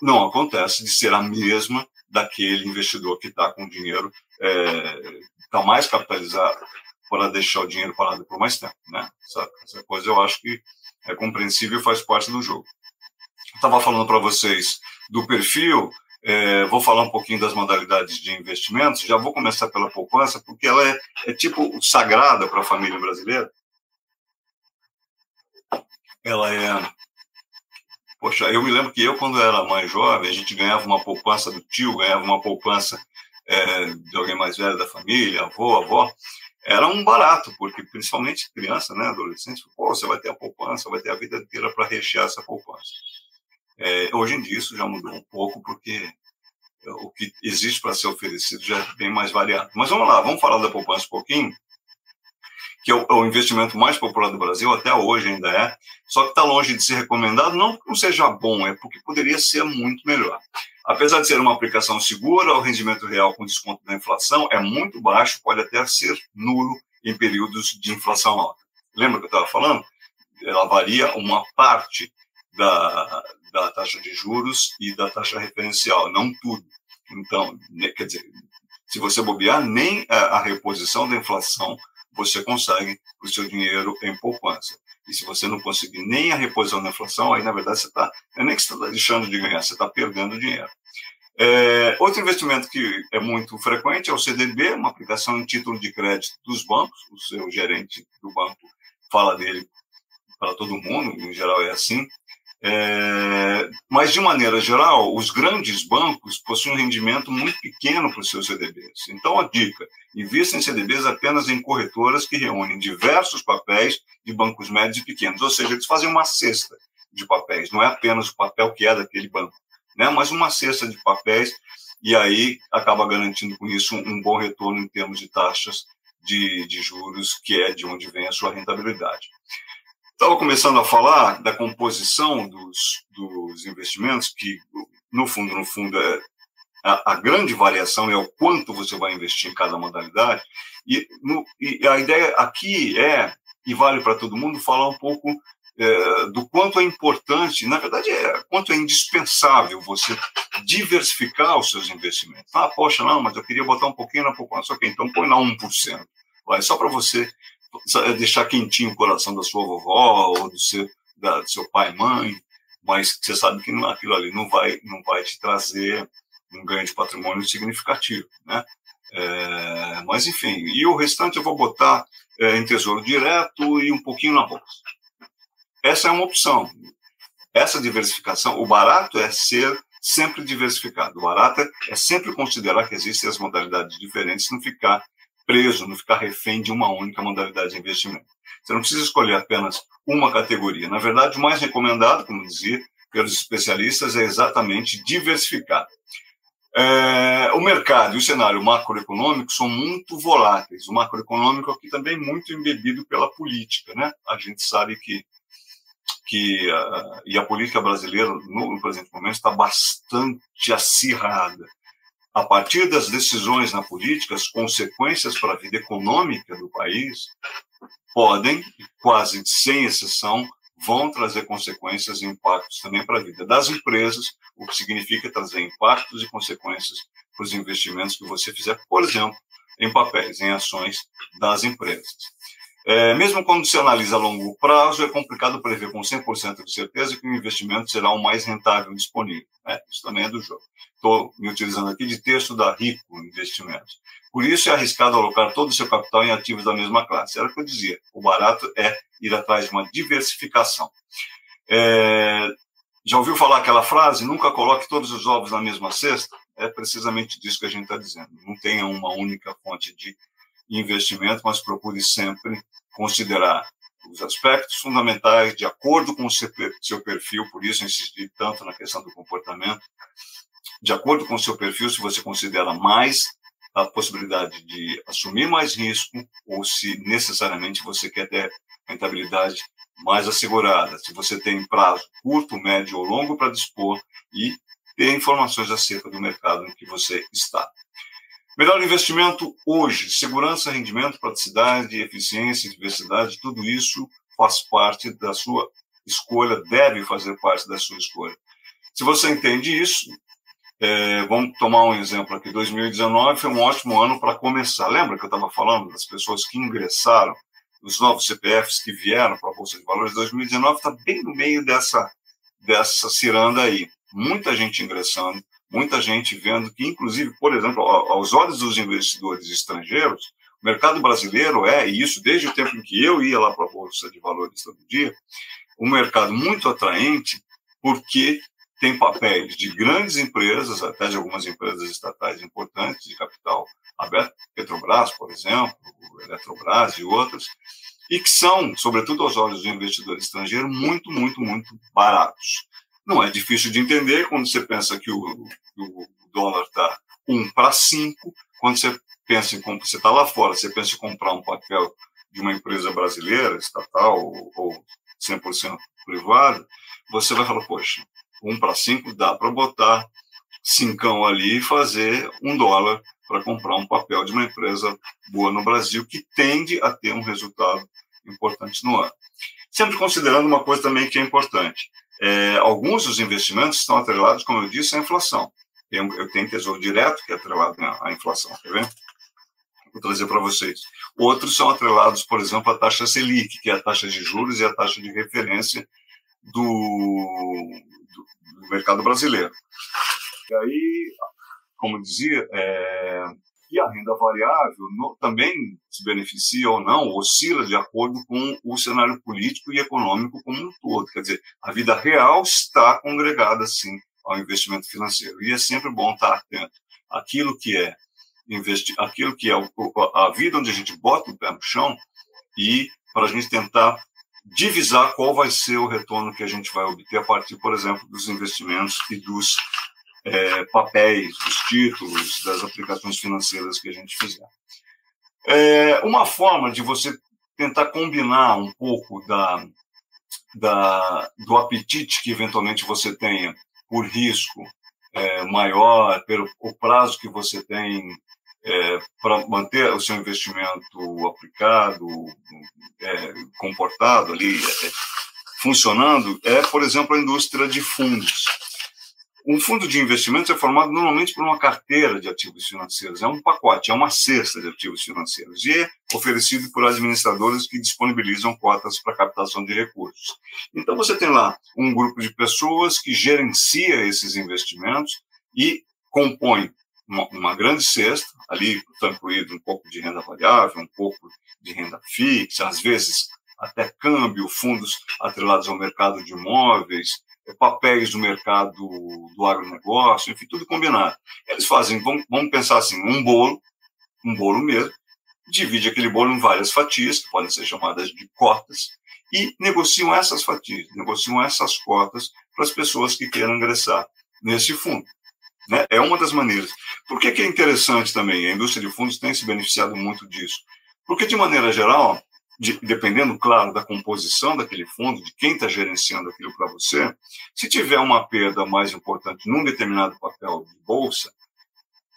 não acontece de ser a mesma daquele investidor que está com dinheiro, está é, tá mais capitalizado para deixar o dinheiro parado por mais tempo. Né? Essa, essa coisa eu acho que é compreensível e faz parte do jogo. Estava falando para vocês do perfil, é, vou falar um pouquinho das modalidades de investimentos, já vou começar pela poupança, porque ela é, é tipo sagrada para a família brasileira ela é. Poxa, eu me lembro que eu, quando era mais jovem, a gente ganhava uma poupança do tio, ganhava uma poupança é, de alguém mais velho da família, avô, avó. Era um barato, porque principalmente criança, né, adolescente, pô, você vai ter a poupança, vai ter a vida inteira para rechear essa poupança. É, hoje em dia isso já mudou um pouco, porque o que existe para ser oferecido já é bem mais variado. Mas vamos lá, vamos falar da poupança um pouquinho que é o, é o, investimento mais popular do Brasil, até hoje ainda é, só que está longe de ser recomendado, não porque não seja bom, é porque poderia ser muito melhor. Apesar de ser uma aplicação segura, o rendimento real com desconto da inflação é muito baixo, pode até ser nulo em períodos de inflação alta. Lembra que eu estava falando? Ela varia uma parte da, da taxa de juros e da taxa referencial, não tudo. Então, né, quer dizer, se você bobear, nem a, a reposição da inflação você consegue o seu dinheiro em poupança. E se você não conseguir nem a reposição da inflação, aí na verdade você está, é nem que você está deixando de ganhar, você está perdendo dinheiro. É, outro investimento que é muito frequente é o CDB, uma aplicação em título de crédito dos bancos. O seu gerente do banco fala dele para todo mundo, em geral é assim. É, mas, de maneira geral, os grandes bancos possuem um rendimento muito pequeno para os seus CDBs. Então, a dica: invista em CDBs apenas em corretoras que reúnem diversos papéis de bancos médios e pequenos, ou seja, eles fazem uma cesta de papéis, não é apenas o papel que é daquele banco, né? mas uma cesta de papéis, e aí acaba garantindo com isso um bom retorno em termos de taxas de, de juros, que é de onde vem a sua rentabilidade. Estava começando a falar da composição dos, dos investimentos, que no fundo, no fundo, é, a, a, grande variação é o quanto você vai investir em cada modalidade. E, no, e a ideia aqui é, e vale para todo mundo, falar um pouco é, do quanto é importante, na verdade, é quanto é indispensável você diversificar os seus investimentos. Ah, poxa, não, mas eu queria botar um pouquinho na poupança. Ok, então põe lá 1%. Vai, só para você deixar quentinho o coração da sua vovó ou do seu, da, do seu pai mãe, mas você sabe que aquilo ali não vai, não vai te trazer um ganho de patrimônio significativo, né? É, mas enfim, e o restante eu vou botar é, em tesouro direto e um pouquinho na bolsa. Essa é uma opção. Essa diversificação, o barato é ser sempre diversificado. O barato é sempre considerar que existem as modalidades diferentes, não ficar preso, não ficar refém de uma única modalidade de investimento. Você não precisa escolher apenas uma categoria. Na verdade, o mais recomendado, como dizia, pelos especialistas, é exatamente diversificar. É, o mercado e o cenário macroeconômico são muito voláteis. O macroeconômico aqui também muito embebido pela política, né? A gente sabe que que uh, e a política brasileira no, no presente momento está bastante acirrada a partir das decisões na política, as consequências para a vida econômica do país podem, quase sem exceção, vão trazer consequências e impactos também para a vida das empresas, o que significa trazer impactos e consequências para os investimentos que você fizer, por exemplo, em papéis, em ações das empresas. É, mesmo quando se analisa a longo prazo, é complicado prever com 100% de certeza que o investimento será o mais rentável disponível. É, isso também é do jogo. Estou me utilizando aqui de texto da Rico Investimentos. Por isso é arriscado alocar todo o seu capital em ativos da mesma classe. Era o que eu dizia. O barato é ir atrás de uma diversificação. É, já ouviu falar aquela frase? Nunca coloque todos os ovos na mesma cesta? É precisamente disso que a gente está dizendo. Não tenha uma única fonte de investimento, mas procure sempre considerar os aspectos fundamentais de acordo com o seu perfil, por isso insisti tanto na questão do comportamento, de acordo com o seu perfil, se você considera mais a possibilidade de assumir mais risco ou se necessariamente você quer ter rentabilidade mais assegurada, se você tem prazo curto, médio ou longo para dispor e ter informações acerca do mercado em que você está. Melhor investimento hoje, segurança, rendimento, praticidade, eficiência, diversidade, tudo isso faz parte da sua escolha, deve fazer parte da sua escolha. Se você entende isso, é, vamos tomar um exemplo aqui. 2019 foi um ótimo ano para começar. Lembra que eu estava falando das pessoas que ingressaram, os novos CPFs que vieram para a Bolsa de Valores? 2019 está bem no meio dessa, dessa ciranda aí. Muita gente ingressando, muita gente vendo que, inclusive, por exemplo, aos olhos dos investidores estrangeiros, o mercado brasileiro é, e isso desde o tempo em que eu ia lá para a Bolsa de Valores todo dia, um mercado muito atraente, porque tem papéis de grandes empresas, até de algumas empresas estatais importantes de capital aberto, Petrobras, por exemplo, Eletrobras e outras, e que são, sobretudo aos olhos do investidor estrangeiro, muito, muito, muito baratos. Não é difícil de entender quando você pensa que o, o dólar está 1 para 5, quando você pensa em comprar, você está lá fora, você pensa em comprar um papel de uma empresa brasileira, estatal ou, ou 100% privada, você vai falar, poxa, 1 para 5 dá para botar cincão ali e fazer um dólar para comprar um papel de uma empresa boa no Brasil que tende a ter um resultado importante no ano. Sempre considerando uma coisa também que é importante é, alguns dos investimentos estão atrelados, como eu disse, à inflação. Eu, eu tenho tesouro direto, que é atrelado à inflação, quer ver? Vou trazer para vocês. Outros são atrelados, por exemplo, à taxa Selic, que é a taxa de juros e a taxa de referência do, do, do mercado brasileiro. E aí, como dizia, é, a renda variável no, também se beneficia ou não, oscila de acordo com o cenário político e econômico como um todo. Quer dizer, a vida real está congregada, sim, ao investimento financeiro. E é sempre bom estar atento àquilo que é investir, aquilo que é a vida onde a gente bota o pé no chão e para a gente tentar divisar qual vai ser o retorno que a gente vai obter a partir, por exemplo, dos investimentos e dos é, papéis, dos títulos, das aplicações financeiras que a gente fizer. É, uma forma de você tentar combinar um pouco da, da, do apetite que eventualmente você tenha por risco é, maior, pelo o prazo que você tem é, para manter o seu investimento aplicado, é, comportado ali, é, funcionando, é, por exemplo, a indústria de fundos. Um fundo de investimentos é formado normalmente por uma carteira de ativos financeiros, é um pacote, é uma cesta de ativos financeiros, e é oferecido por administradores que disponibilizam cotas para captação de recursos. Então, você tem lá um grupo de pessoas que gerencia esses investimentos e compõe uma, uma grande cesta, ali está incluído um pouco de renda variável, um pouco de renda fixa, às vezes até câmbio, fundos atrelados ao mercado de imóveis, papéis do mercado do agronegócio, enfim, tudo combinado. Eles fazem, vamos, vamos pensar assim, um bolo, um bolo mesmo, divide aquele bolo em várias fatias, que podem ser chamadas de cotas, e negociam essas fatias, negociam essas cotas para as pessoas que queiram ingressar nesse fundo. Né? É uma das maneiras. Por que, que é interessante também? A indústria de fundos tem se beneficiado muito disso. Porque, de maneira geral, de, dependendo, claro, da composição daquele fundo, de quem está gerenciando aquilo para você, se tiver uma perda mais importante num determinado papel de bolsa,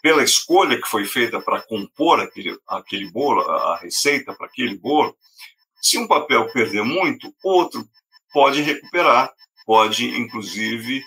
pela escolha que foi feita para compor aquele, aquele bolo, a receita para aquele bolo, se um papel perder muito, outro pode recuperar, pode, inclusive,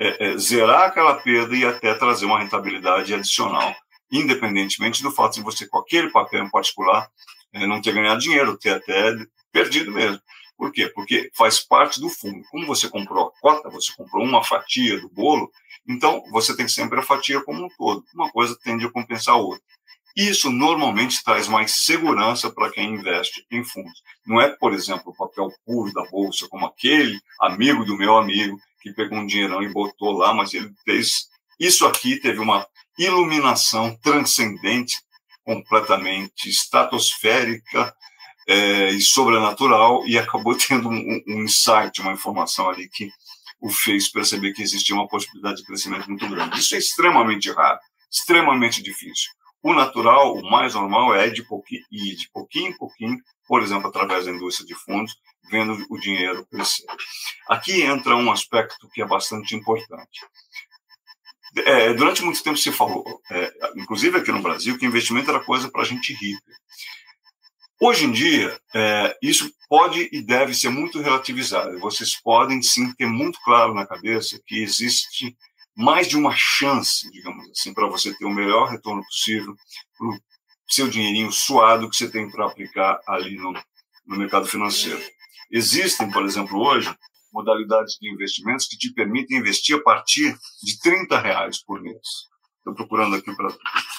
é, é, zerar aquela perda e até trazer uma rentabilidade adicional, independentemente do fato de você, com aquele papel em particular, não ter ganhado dinheiro, ter até perdido mesmo. Por quê? Porque faz parte do fundo. Como você comprou a cota, você comprou uma fatia do bolo, então você tem sempre a fatia como um todo. Uma coisa tende a compensar a outra. Isso normalmente traz mais segurança para quem investe em fundos. Não é, por exemplo, o papel puro da bolsa, como aquele amigo do meu amigo que pegou um dinheirão e botou lá, mas ele fez. Isso aqui teve uma iluminação transcendente completamente estratosférica é, e sobrenatural e acabou tendo um, um insight, uma informação ali que o fez perceber que existia uma possibilidade de crescimento muito grande. Isso é extremamente raro, extremamente difícil. O natural, o mais normal é de pouquinho, ir de pouquinho em pouquinho, por exemplo, através da indústria de fundos, vendo o dinheiro crescer. Aqui entra um aspecto que é bastante importante. É, durante muito tempo se falou, é, inclusive aqui no Brasil, que investimento era coisa para gente rica. Hoje em dia, é, isso pode e deve ser muito relativizado. Vocês podem sim ter muito claro na cabeça que existe mais de uma chance, digamos assim, para você ter o melhor retorno possível para o seu dinheirinho suado que você tem para aplicar ali no, no mercado financeiro. Existem, por exemplo, hoje, modalidades de investimentos que te permitem investir a partir de 30 reais por mês. Estou procurando aqui para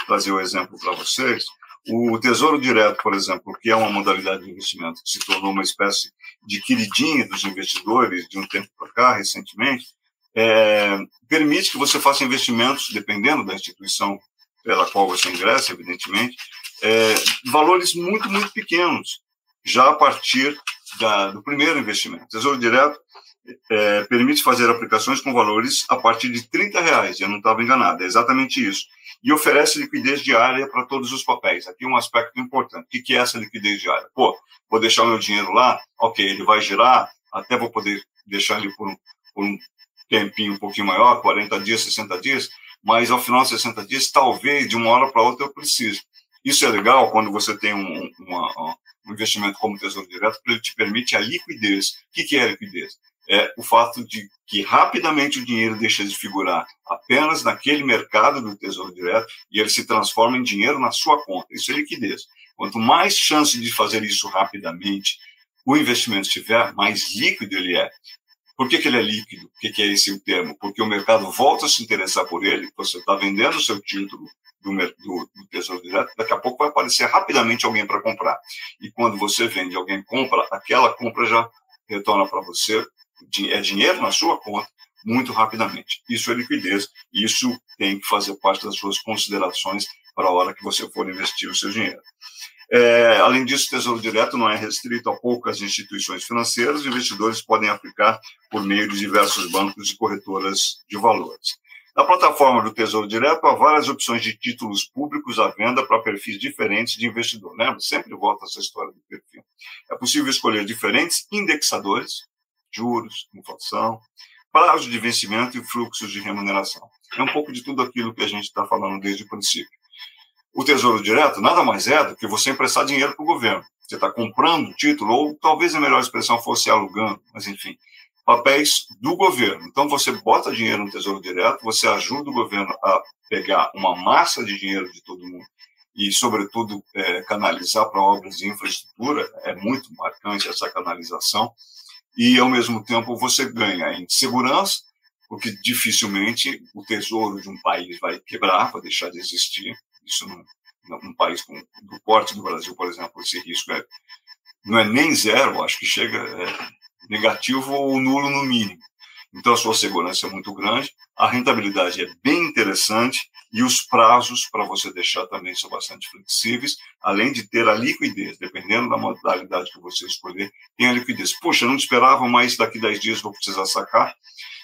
trazer o exemplo para vocês. O Tesouro Direto, por exemplo, que é uma modalidade de investimento que se tornou uma espécie de queridinha dos investidores de um tempo para cá, recentemente, é, permite que você faça investimentos, dependendo da instituição pela qual você ingressa, evidentemente, é, valores muito, muito pequenos, já a partir da, do primeiro investimento. Tesouro Direto é, permite fazer aplicações com valores a partir de 30 reais. Eu não estava enganado, é exatamente isso. E oferece liquidez diária para todos os papéis. Aqui um aspecto importante. O que é essa liquidez diária? Pô, vou deixar o meu dinheiro lá, ok, ele vai girar, até vou poder deixar ele por um, por um tempinho um pouquinho maior, 40 dias, 60 dias, mas ao final de 60 dias, talvez de uma hora para outra eu precise. Isso é legal quando você tem um, uma, um investimento como Tesouro Direto, porque ele te permite a liquidez. O que é a liquidez? É o fato de que rapidamente o dinheiro deixa de figurar apenas naquele mercado do Tesouro Direto e ele se transforma em dinheiro na sua conta. Isso é liquidez. Quanto mais chance de fazer isso rapidamente o investimento tiver, mais líquido ele é. Por que, que ele é líquido? O que, que é esse o termo? Porque o mercado volta a se interessar por ele, você está vendendo o seu título do, do, do, Tesouro Direto, daqui a pouco vai aparecer rapidamente alguém para comprar. E quando você vende alguém compra, aquela compra já retorna para você é dinheiro na sua conta muito rapidamente. Isso é liquidez, isso tem que fazer parte das suas considerações para a hora que você for investir o seu dinheiro. É, além disso, o Tesouro Direto não é restrito a poucas instituições financeiras, investidores podem aplicar por meio de diversos bancos e corretoras de valores. Na plataforma do Tesouro Direto, há várias opções de títulos públicos à venda para perfis diferentes de investidor. Lembra? Sempre volta essa história do perfil. É possível escolher diferentes indexadores, juros, inflação, prazo de vencimento e fluxos de remuneração. É um pouco de tudo aquilo que a gente está falando desde o princípio. O Tesouro Direto nada mais é do que você emprestar dinheiro para o governo. Você está comprando título, ou talvez a melhor expressão fosse alugando, mas enfim, papéis do governo. Então você bota dinheiro no Tesouro Direto, você ajuda o governo a pegar uma massa de dinheiro de todo mundo e, sobretudo, é, canalizar para obras de infraestrutura. É muito marcante essa canalização e, ao mesmo tempo, você ganha em segurança, porque dificilmente o tesouro de um país vai quebrar, vai deixar de existir. Isso num, país com, do porte do Brasil, por exemplo, esse risco é, não é nem zero, acho que chega é negativo ou nulo no mínimo. Então, a sua segurança é muito grande, a rentabilidade é bem interessante e os prazos para você deixar também são bastante flexíveis, além de ter a liquidez, dependendo da modalidade que você escolher, tem a liquidez. Poxa, não esperava, mas daqui 10 dias vou precisar sacar.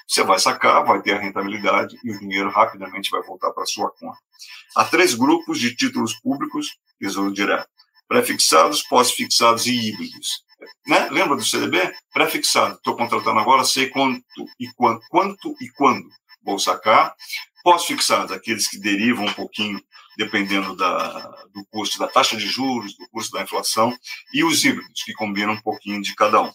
Você vai sacar, vai ter a rentabilidade e o dinheiro rapidamente vai voltar para sua conta. Há três grupos de títulos públicos, Tesouro Direto: pré-fixados, pós-fixados e híbridos. Né? Lembra do CDB? Pré-fixado. Estou contratando agora, sei quanto e quanto e quando vou sacar. Pós-fixados, aqueles que derivam um pouquinho dependendo da, do custo da taxa de juros, do custo da inflação, e os híbridos, que combinam um pouquinho de cada um.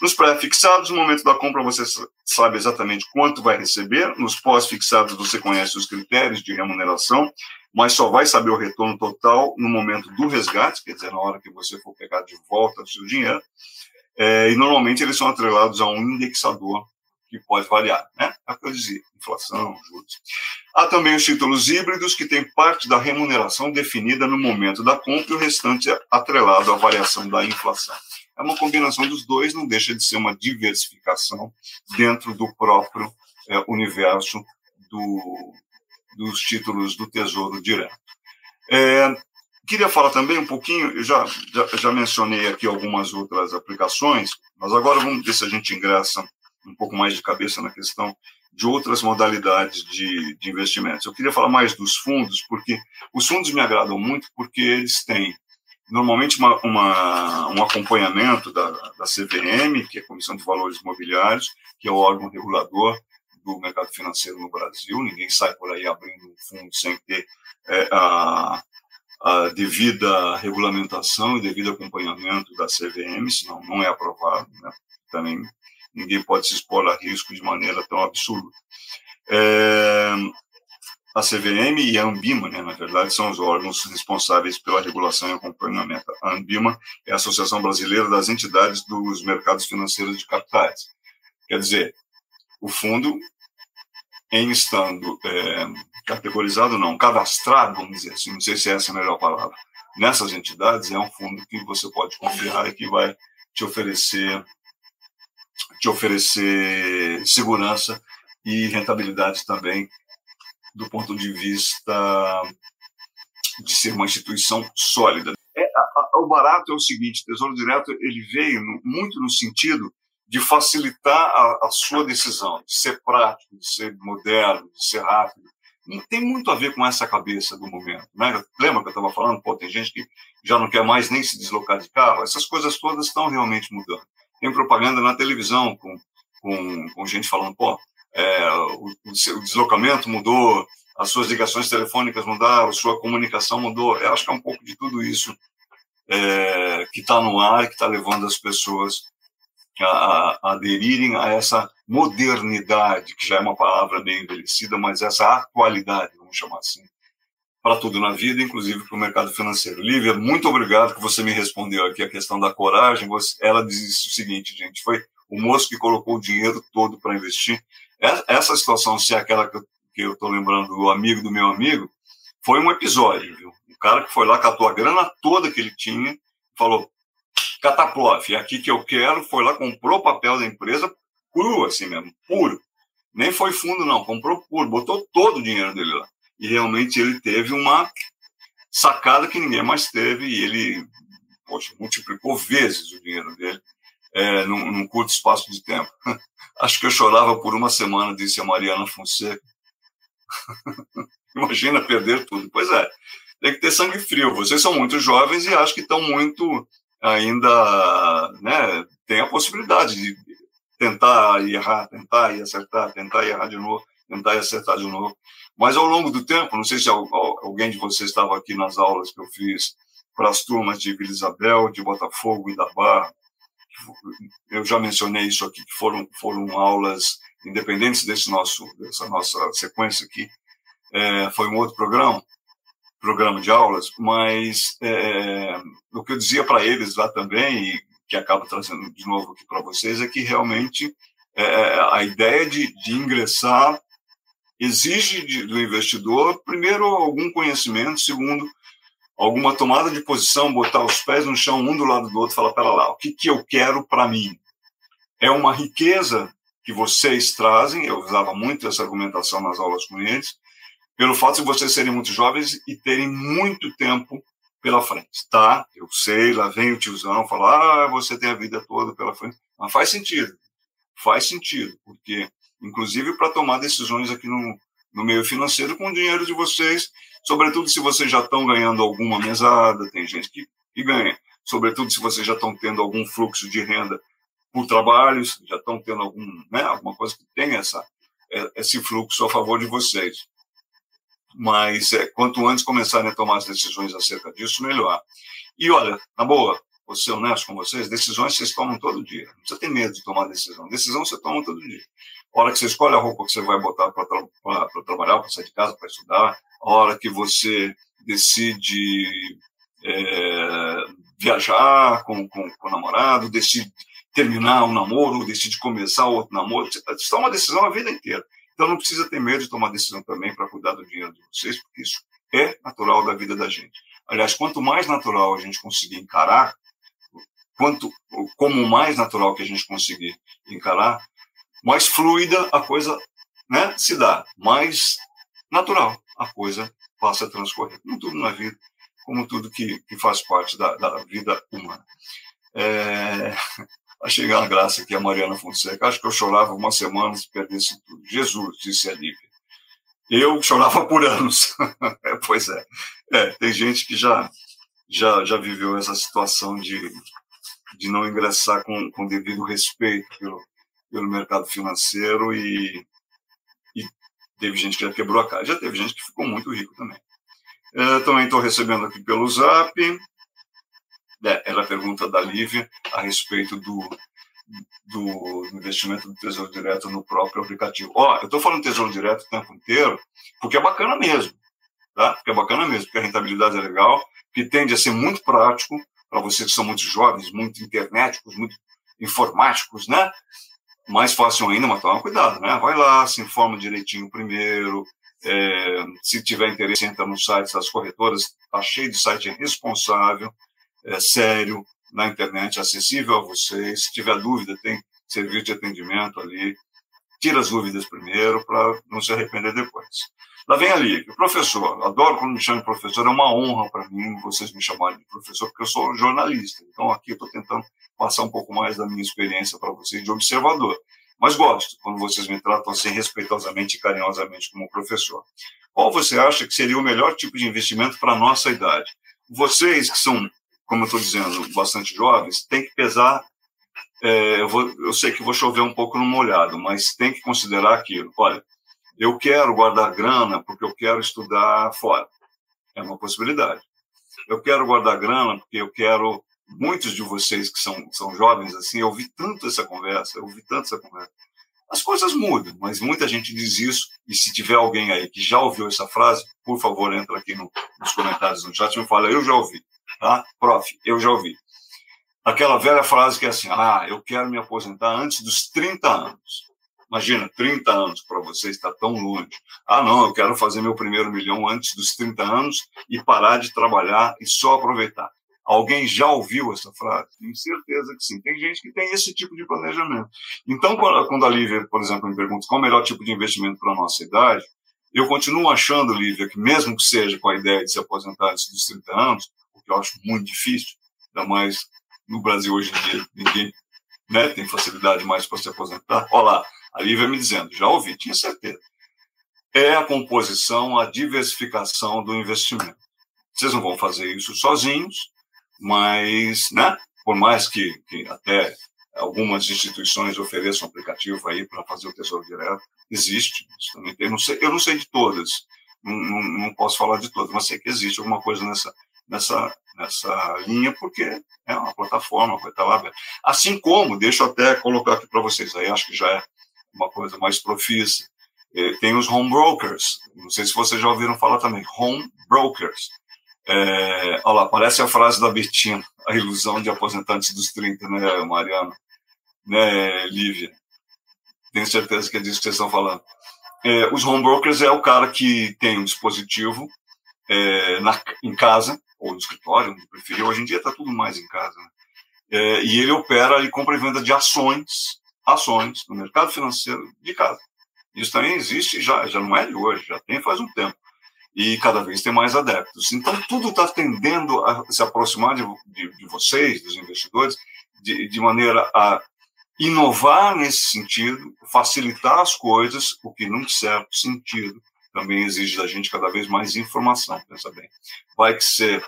Nos pré-fixados, no momento da compra, você sabe exatamente quanto vai receber. Nos pós-fixados, você conhece os critérios de remuneração, mas só vai saber o retorno total no momento do resgate, quer dizer, na hora que você for pegar de volta o seu dinheiro. É, e normalmente eles são atrelados a um indexador que pode variar, né? É o que eu dizia, inflação, juros. Há também os títulos híbridos, que têm parte da remuneração definida no momento da compra e o restante é atrelado à variação da inflação. É uma combinação dos dois, não deixa de ser uma diversificação dentro do próprio é, universo do, dos títulos do Tesouro Direto. É, queria falar também um pouquinho, já, já, já, mencionei aqui algumas outras aplicações, mas agora vamos ver se a gente ingressa um pouco mais de cabeça na questão de outras modalidades de, de investimentos. Eu queria falar mais dos fundos, porque os fundos me agradam muito porque eles têm normalmente uma, uma, um acompanhamento da, da CVM, que é a Comissão de Valores Imobiliários, que é o órgão regulador do mercado financeiro no Brasil. Ninguém sai por aí abrindo um fundo sem ter é, a, a devida regulamentação e devido acompanhamento da CVM, senão não é aprovado. Né? Também ninguém pode se expor a risco de maneira tão absoluta. É, a CVM e a Ambima, né, na verdade, são os órgãos responsáveis pela regulação e acompanhamento. A Ambima é a Associação Brasileira das Entidades dos Mercados Financeiros de Capitais. Quer dizer, o fundo, em estando é, categorizado, não, cadastrado, vamos dizer assim, não sei se essa é a melhor palavra, nessas entidades, é um fundo que você pode confiar e que vai te oferecer te oferecer segurança e rentabilidade também do ponto de vista de ser uma instituição sólida. É, a, a, o barato é o seguinte, Tesouro Direto ele veio no, muito no sentido de facilitar a, a, sua decisão, de ser prático, de ser moderno, de ser rápido. E tem muito a ver com essa cabeça do momento. Né? Lembra que eu estava falando? Pô, tem gente que já não quer mais nem se deslocar de carro. Essas coisas todas estão realmente mudando. Tem propaganda na televisão com, com, com gente falando, pô, é, o, o, deslocamento mudou, as suas ligações telefônicas mudaram, a sua comunicação mudou. Eu acho que é um pouco de tudo isso é, que está no ar, que está levando as pessoas a, a, aderirem a essa modernidade, que já é uma palavra meio envelhecida, mas essa atualidade, vamos chamar assim, para tudo na vida, inclusive para o mercado financeiro. Lívia, muito obrigado que você me respondeu aqui a questão da coragem. Você, ela diz o seguinte, gente, foi o moço que colocou o dinheiro todo para investir. Essa situação, se é aquela que eu estou lembrando do amigo do meu amigo, foi um episódio, viu? O cara que foi lá, catou a grana toda que ele tinha, falou, cataplof, é aqui que eu quero, foi lá, comprou o papel da empresa, cru assim mesmo, puro. Nem foi fundo, não, comprou puro, botou todo o dinheiro dele lá. E realmente ele teve uma sacada que ninguém mais teve, e ele, poxa, multiplicou vezes o dinheiro dele é, num, num curto espaço de tempo. Acho que eu chorava por uma semana, disse a Mariana Fonseca. Imagina perder tudo. Pois é, tem que ter sangue frio. Vocês são muito jovens e acho que estão muito ainda, né, tem a possibilidade de tentar e errar, tentar e acertar, tentar e errar de novo, tentar e acertar de novo. Mas ao longo do tempo, não sei se alguém de vocês estava aqui nas aulas que eu fiz para as turmas de Vila Isabel, de Botafogo e da Barra, eu já mencionei isso aqui, que foram, foram aulas independentes desse nosso, dessa nossa sequência aqui, é, foi um outro programa, programa de aulas, mas é, o que eu dizia para eles lá também, e que acabo trazendo de novo aqui para vocês, é que realmente é, a ideia de, de ingressar exige do investidor, primeiro, algum conhecimento, segundo, alguma tomada de posição, botar os pés no chão, um do lado do outro, falar, pera lá, o que, que eu quero para mim? É uma riqueza que vocês trazem, eu usava muito essa argumentação nas aulas com eles, pelo fato de vocês serem muito jovens e terem muito tempo pela frente, tá? Eu sei, lá vem o tiozão falar, ah, você tem a vida toda pela frente. Mas faz sentido, faz sentido, porque, inclusive, para tomar decisões aqui no, no meio financeiro com o dinheiro de vocês, sobretudo se vocês já estão ganhando alguma mesada, tem gente que, que ganha, sobretudo se vocês já estão tendo algum fluxo de renda por trabalhos, já estão tendo algum, né, alguma coisa que tem essa, é, esse fluxo a favor de vocês mas é, quanto antes começarem a tomar as decisões acerca disso, melhor. E olha, na boa, vou ser honesto com vocês, decisões vocês tomam todo dia. Não precisa ter medo de tomar decisão. Decisão você toma todo dia. Hora que você escolhe a roupa que você vai botar para tra trabalhar, para sair de casa, para estudar, a hora que você decide é, viajar com, com, com o namorado, decide terminar um namoro, decide começar outro namoro, você toma uma decisão a vida inteira. Então não precisa ter medo de tomar decisão também para cuidar do dinheiro de vocês, porque isso é natural da vida da gente. Aliás, quanto mais natural a gente conseguir encarar, quanto como mais natural que a gente conseguir encarar, mais fluida a coisa né, se dá, mais natural a coisa passa a transcorrer. Como tudo na vida, como tudo que, que faz parte da, da vida humana. É, Achei uma graça aqui a Mariana Fonseca. Acho que eu chorava uma semana se perdesse tudo. Jesus, disse a Lívia. Eu chorava por anos. pois é. é. Tem gente que já, já, já viveu essa situação de, de não ingressar com, com devido respeito pelo, pelo mercado financeiro e, e teve gente que já quebrou a cara. Já teve gente que ficou muito rico também. É, também estou recebendo aqui pelo Zap né, ela pergunta da Lívia a respeito do, do investimento do Tesouro Direto no próprio aplicativo. Ó, eu estou falando Tesouro Direto o tempo inteiro porque é bacana mesmo, tá? Porque é bacana mesmo, porque a rentabilidade é legal, que tende a ser muito prático para vocês que são muito jovens, muito internéticos, muito informáticos, né? Mais fácil ainda, mas toma cuidado, né? Vai lá, se informa direitinho primeiro, é, se tiver interesse, entra no site das corretoras, tá cheio de site responsável, é, sério na internet, acessível a vocês. Se tiver dúvida, tem serviço de atendimento ali. Tira as dúvidas primeiro para não se arrepender depois. Lá vem ali, professor. Adoro quando me chamam de professor, é uma honra para mim vocês me chamarem de professor, porque eu sou jornalista. Então aqui eu estou tentando passar um pouco mais da minha experiência para vocês de observador. Mas gosto quando vocês me tratam assim respeitosamente e carinhosamente como professor. Qual você acha que seria o melhor tipo de investimento para a nossa idade? Vocês que são como eu estou dizendo, bastante jovens, tem que pesar. É, eu, vou, eu sei que vou chover um pouco no molhado, mas tem que considerar aquilo. Olha, eu quero guardar grana porque eu quero estudar fora. É uma possibilidade. Eu quero guardar grana porque eu quero muitos de vocês que são, são jovens assim, eu ouvi tanto essa conversa, eu ouvi tanto essa conversa. As coisas mudam, mas muita gente diz isso. E se tiver alguém aí que já ouviu essa frase, por favor, entra aqui no, nos comentários no chat e me fala, eu já ouvi, tá? Prof, eu já ouvi. Aquela velha frase que é assim, ah, eu quero me aposentar antes dos 30 anos. Imagina, 30 anos para você está tão longe. Ah, não, eu quero fazer meu primeiro milhão antes dos 30 anos e parar de trabalhar e só aproveitar. Alguém já ouviu essa frase? Tenho certeza que sim. Tem gente que tem esse tipo de planejamento. Então, quando a Lívia, por exemplo, me pergunta qual é o melhor tipo de investimento para a nossa idade, eu continuo achando, Lívia, que mesmo que seja com a ideia de se aposentar antes dos 30 anos, o que eu acho muito difícil, ainda mais no Brasil hoje em dia, ninguém né, tem facilidade mais para se aposentar. Olha lá, a Lívia me dizendo, já ouvi, tinha certeza. É a composição, a diversificação do investimento. Vocês não vão fazer isso sozinhos, mas, né, por mais que, que até algumas instituições ofereçam aplicativo aí para fazer o Tesouro Direto, existe. também tem, não sei, eu não sei de todas, não, não, não, posso falar de todas, mas sei que existe alguma coisa nessa, nessa, nessa linha, porque é uma plataforma, vai estar lá aberta. Assim como, deixa eu até colocar aqui para vocês, aí acho que já é uma coisa mais profissa, é, tem os home brokers, não sei se vocês já ouviram falar também, home brokers. É, olha lá, parece a frase da Betina, a ilusão de aposentantes dos 30, né, Mariana? Né, Lívia? Tenho certeza que é disso que vocês estão falando. É, os home brokers é o cara que tem um dispositivo é, na, em casa, ou no escritório, onde preferir. Hoje em dia está tudo mais em casa. Né? É, e ele opera e compra e venda de ações, ações no mercado financeiro de casa. Isso também existe já, já não é de hoje, já tem faz um tempo e cada vez tem mais adeptos. Então, tudo está tendendo a se aproximar de, de, de vocês, dos investidores, de, de, maneira a inovar nesse sentido, facilitar as coisas, o que, num certo sentido, também exige da gente cada vez mais informação, pensa bem. Vai que ser,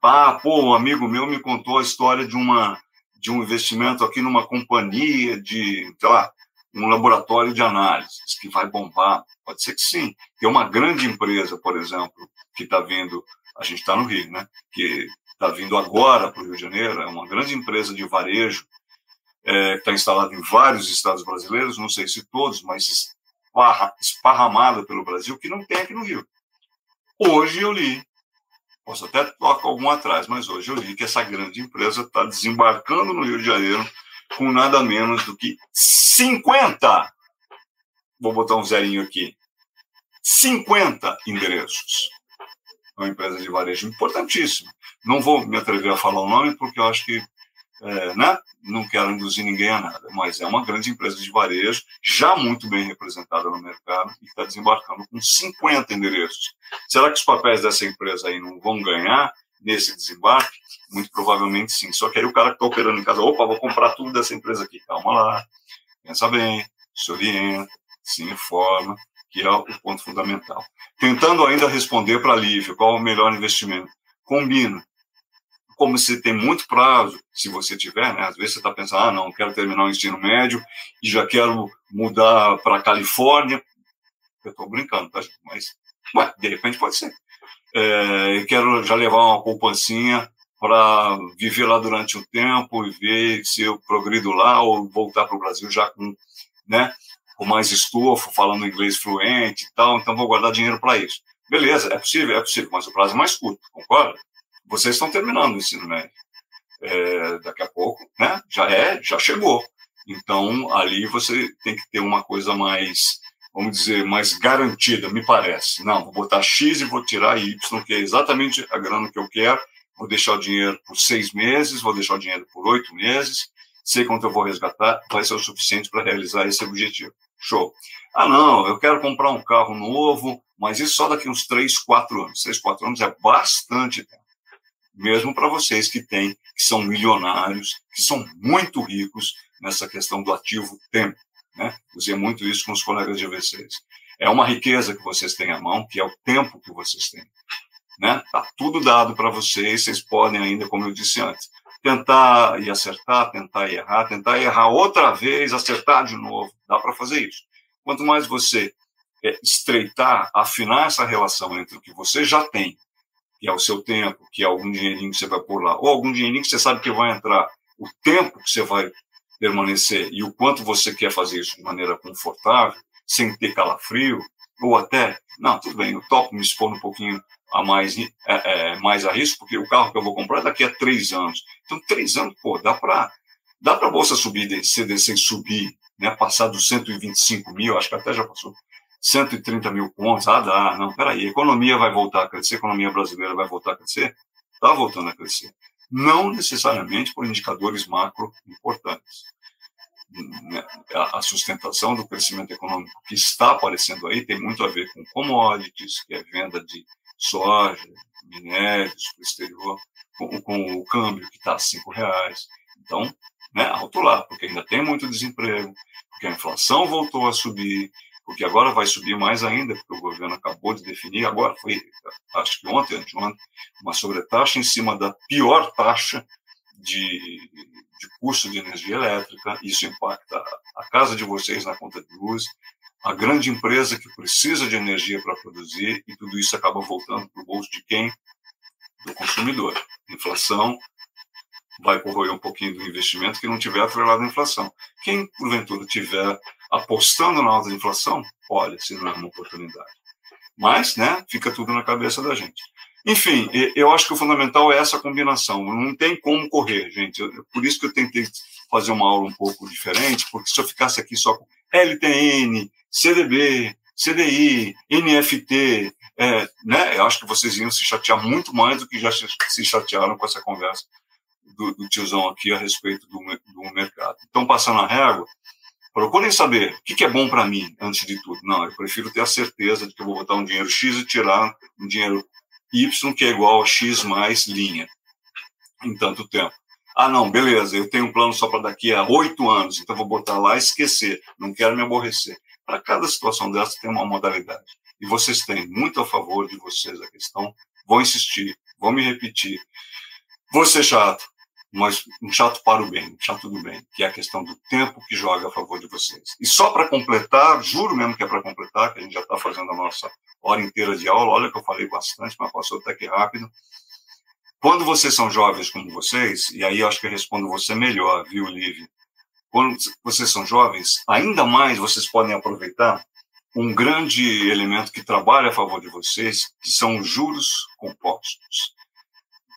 ah, pô, um amigo meu me contou a história de uma de um investimento aqui numa companhia de, sei lá, um laboratório de análises que vai bombar. Pode ser que sim. Tem uma grande empresa, por exemplo, que está vindo, a gente está no Rio, né? Que está vindo agora para o Rio de Janeiro, é uma grande empresa de varejo, é, que está instalada em vários estados brasileiros, não sei se todos, mas esparramada pelo Brasil, que não tem aqui no Rio. Hoje eu li, posso até tocar algum atrás, mas hoje eu li que essa grande empresa está desembarcando no Rio de Janeiro com nada menos do que 50, vou botar um zerinho aqui, 50 endereços. É uma empresa de varejo importantíssima. Não vou me atrever a falar o nome, porque eu acho que é, né? não quero induzir ninguém a nada, mas é uma grande empresa de varejo, já muito bem representada no mercado, e está desembarcando com 50 endereços. Será que os papéis dessa empresa aí não vão ganhar nesse desembarque? Muito provavelmente sim. Só que aí o cara que está operando em casa, opa, vou comprar tudo dessa empresa aqui. Calma lá, pensa bem, se orienta, se informa, que é o ponto fundamental. Tentando ainda responder para a Lívia qual o melhor investimento. Combina. Como você tem muito prazo, se você tiver, né? Às vezes você está pensando, ah, não, quero terminar o ensino médio e já quero mudar para a Califórnia. Eu estou brincando, tá? Mas, ué, de repente pode ser. É, eu quero já levar uma poupancinha para viver lá durante um tempo e ver se eu progrido lá ou voltar para o Brasil já com, né, com mais estofo, falando inglês fluente e tal, então vou guardar dinheiro para isso. Beleza, é possível, é possível, mas o prazo é mais curto, concorda? Vocês estão terminando o ensino médio. É, daqui a pouco, né, já é, já chegou. Então, ali você tem que ter uma coisa mais, vamos dizer, mais garantida, me parece. Não, vou botar X e vou tirar Y, que é exatamente a grana que eu quero, vou deixar o dinheiro por seis meses, vou deixar o dinheiro por oito meses, sei quanto eu vou resgatar, vai ser o suficiente para realizar esse objetivo. Show. Ah, não, eu quero comprar um carro novo, mas isso só daqui uns três, quatro anos. Três, quatro anos é bastante tempo. Mesmo para vocês que têm, que são milionários, que são muito ricos nessa questão do ativo tempo. Né? Usei muito isso com os colegas de vocês. É uma riqueza que vocês têm à mão, que é o tempo que vocês têm né? Tá tudo dado para vocês, vocês podem ainda, como eu disse antes, tentar e acertar, tentar e errar, tentar e errar outra vez, acertar de novo, dá para fazer isso. Quanto mais você é, estreitar, afinar essa relação entre o que você já tem que é o seu tempo, que é algum dinheirinho que você vai pôr lá, ou algum dinheirinho que você sabe que vai entrar, o tempo que você vai permanecer e o quanto você quer fazer isso de maneira confortável, sem ter calafrio, ou até, não, tudo bem, eu topo me expor um pouquinho a mais, é, é, mais a risco, porque o carro que eu vou comprar é daqui a três anos. Então, três anos, pô, dá para dá a bolsa subir, descer, sem subir, né, passar dos 125 mil, acho que até já passou 130 mil pontos. Ah, dá, não, peraí, a economia vai voltar a crescer, a economia brasileira vai voltar a crescer? Está voltando a crescer. Não necessariamente por indicadores macro importantes. Né, a sustentação do crescimento econômico que está aparecendo aí tem muito a ver com commodities, que é venda de soja, minérios para o exterior, com, com, o câmbio que está a cinco reais. Então, né, alto lá, porque ainda tem muito desemprego, porque a inflação voltou a subir, porque agora vai subir mais ainda, porque o governo acabou de definir, agora foi, acho que ontem, anteontem, uma sobretaxa em cima da pior taxa de, de custo de energia elétrica, isso impacta a casa de vocês na conta de luz, a grande empresa que precisa de energia para produzir, e tudo isso acaba voltando para o bolso de quem? Do consumidor. Inflação vai corroer um pouquinho do investimento que não tiver atrelado à inflação. Quem, porventura, tiver apostando na alta inflação, olha, se não é uma oportunidade. Mas, né, fica tudo na cabeça da gente. Enfim, eu acho que o fundamental é essa combinação. Não tem como correr, gente. Por isso que eu tentei fazer uma aula um pouco diferente, porque se eu ficasse aqui só com LTN, CDB, CDI, NFT, é, né, eu acho que vocês iam se chatear muito mais do que já se chatearam com essa conversa do, do tiozão aqui a respeito do, do mercado. Então, passando a régua, procurem saber o que, é bom para mim, antes de tudo. Não, eu prefiro ter a certeza de que eu vou botar um dinheiro X e tirar um dinheiro Y, que é igual a X mais linha, em tanto tempo. Ah, não, beleza, eu tenho um plano só para daqui a oito anos, então vou botar lá e esquecer, não quero me aborrecer. Para cada situação dessa tem uma modalidade. E vocês têm muito a favor de vocês a questão. Vou insistir, vou me repetir. Vou ser chato, mas um chato para o bem, um chato do bem, que é a questão do tempo que joga a favor de vocês. E só para completar, juro mesmo que é para completar, que a gente já está fazendo a nossa hora inteira de aula, olha que eu falei bastante, mas passou até que rápido. Quando vocês são jovens como vocês, e aí eu acho que eu respondo você melhor, viu, Liv? Quando vocês são jovens, ainda mais vocês podem aproveitar um grande elemento que trabalha a favor de vocês, que são os juros compostos.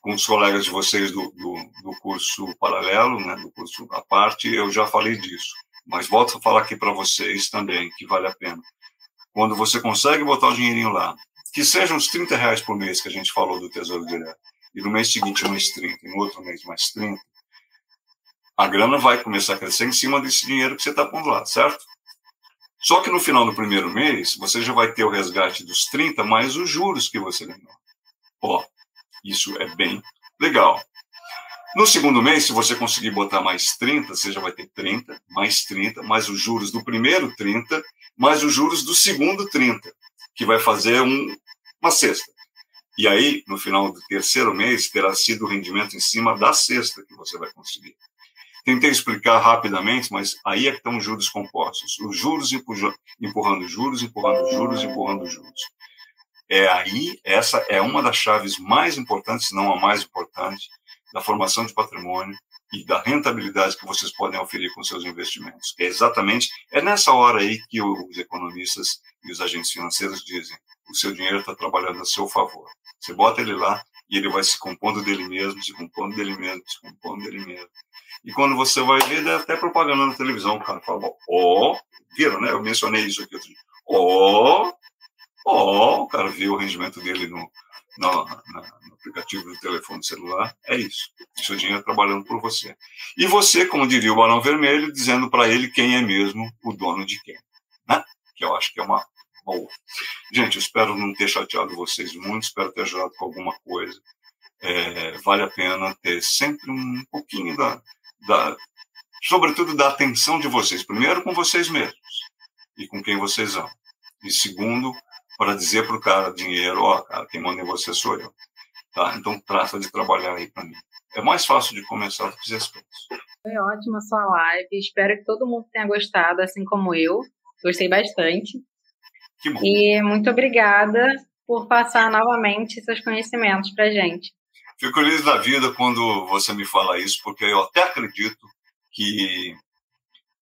Com os colegas de vocês do, do, do curso paralelo, né, do curso à parte, eu já falei disso. Mas volto a falar aqui para vocês também, que vale a pena quando você consegue botar o dinheirinho lá, que sejam uns 30 reais por mês que a gente falou do Tesouro Direto, e no mês seguinte mais 30, e no outro mês mais 30, a grana vai começar a crescer em cima desse dinheiro que você está pondo lá, certo? Só que no final do primeiro mês, você já vai ter o resgate dos 30 mais os juros que você ganhou. Ó, isso é bem legal. No segundo mês, se você conseguir botar mais 30, você já vai ter 30, mais 30, mais os juros do primeiro 30, mais os juros do segundo 30, que vai fazer um, uma cesta. E aí, no final do terceiro mês, terá sido o rendimento em cima da cesta que você vai conseguir. Tentei explicar rapidamente, mas aí é que estão os juros compostos. Os juros empurrando juros, empurrando juros, empurrando juros. É aí, essa é uma das chaves mais importantes, se não a mais importante, da formação de patrimônio e da rentabilidade que vocês podem oferir com seus investimentos. É exatamente, é nessa hora aí que os economistas e os agentes financeiros dizem, o seu dinheiro está trabalhando a seu favor. Você bota ele lá e ele vai se compondo dele mesmo, se compondo dele mesmo, se compondo dele mesmo. E quando você vai ver, dá até propaganda na televisão, o cara fala, ó, oh, viram, né? Eu mencionei isso aqui outro dia. Ó, oh, ó, oh, o cara vê o rendimento dele no, no, no, aplicativo do telefone celular, é isso. O seu dinheiro trabalhando por você. E você, como diria o Barão Vermelho, dizendo para ele quem é mesmo o dono de quem. Né? Que eu acho que é uma boa. Gente, eu espero não ter chateado vocês muito, espero ter ajudado com alguma coisa. É, vale a pena ter sempre um pouquinho da, da, sobretudo da atenção de vocês. Primeiro com vocês mesmos e com quem vocês amam. E segundo, para dizer para o cara dinheiro, ó, oh, cara, quem manda em você sou eu. Tá? Então trata de trabalhar aí para mim. É mais fácil de começar do que as coisas. Foi ótima sua live. Espero que todo mundo tenha gostado, assim como eu. Gostei bastante. Que bom. E muito obrigada por passar novamente seus conhecimentos para gente. Fico feliz da vida quando você me fala isso, porque eu até acredito que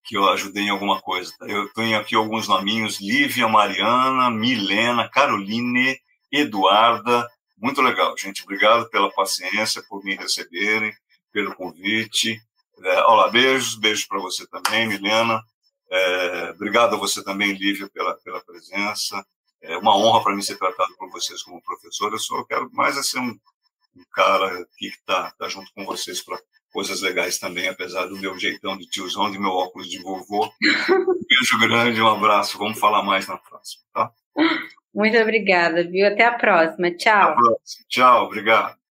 que eu ajudei em alguma coisa. Eu tenho aqui alguns nominhos: Lívia, Mariana, Milena, Caroline, Eduarda. Muito legal, gente. Obrigado pela paciência, por me receberem, pelo convite. É, olá, beijos, beijos para você também, Milena. É, obrigado a você também, Lívia, pela, pela presença. É uma honra para mim ser tratado por vocês como professor. Eu só quero mais é ser um, um cara que está tá junto com vocês para coisas legais também, apesar do meu jeitão de tiozão, de meu óculos de vovô. Um beijo grande, um abraço. Vamos falar mais na próxima, tá? Muito obrigada, viu? Até a próxima. Tchau. Até a próxima. Tchau, obrigado.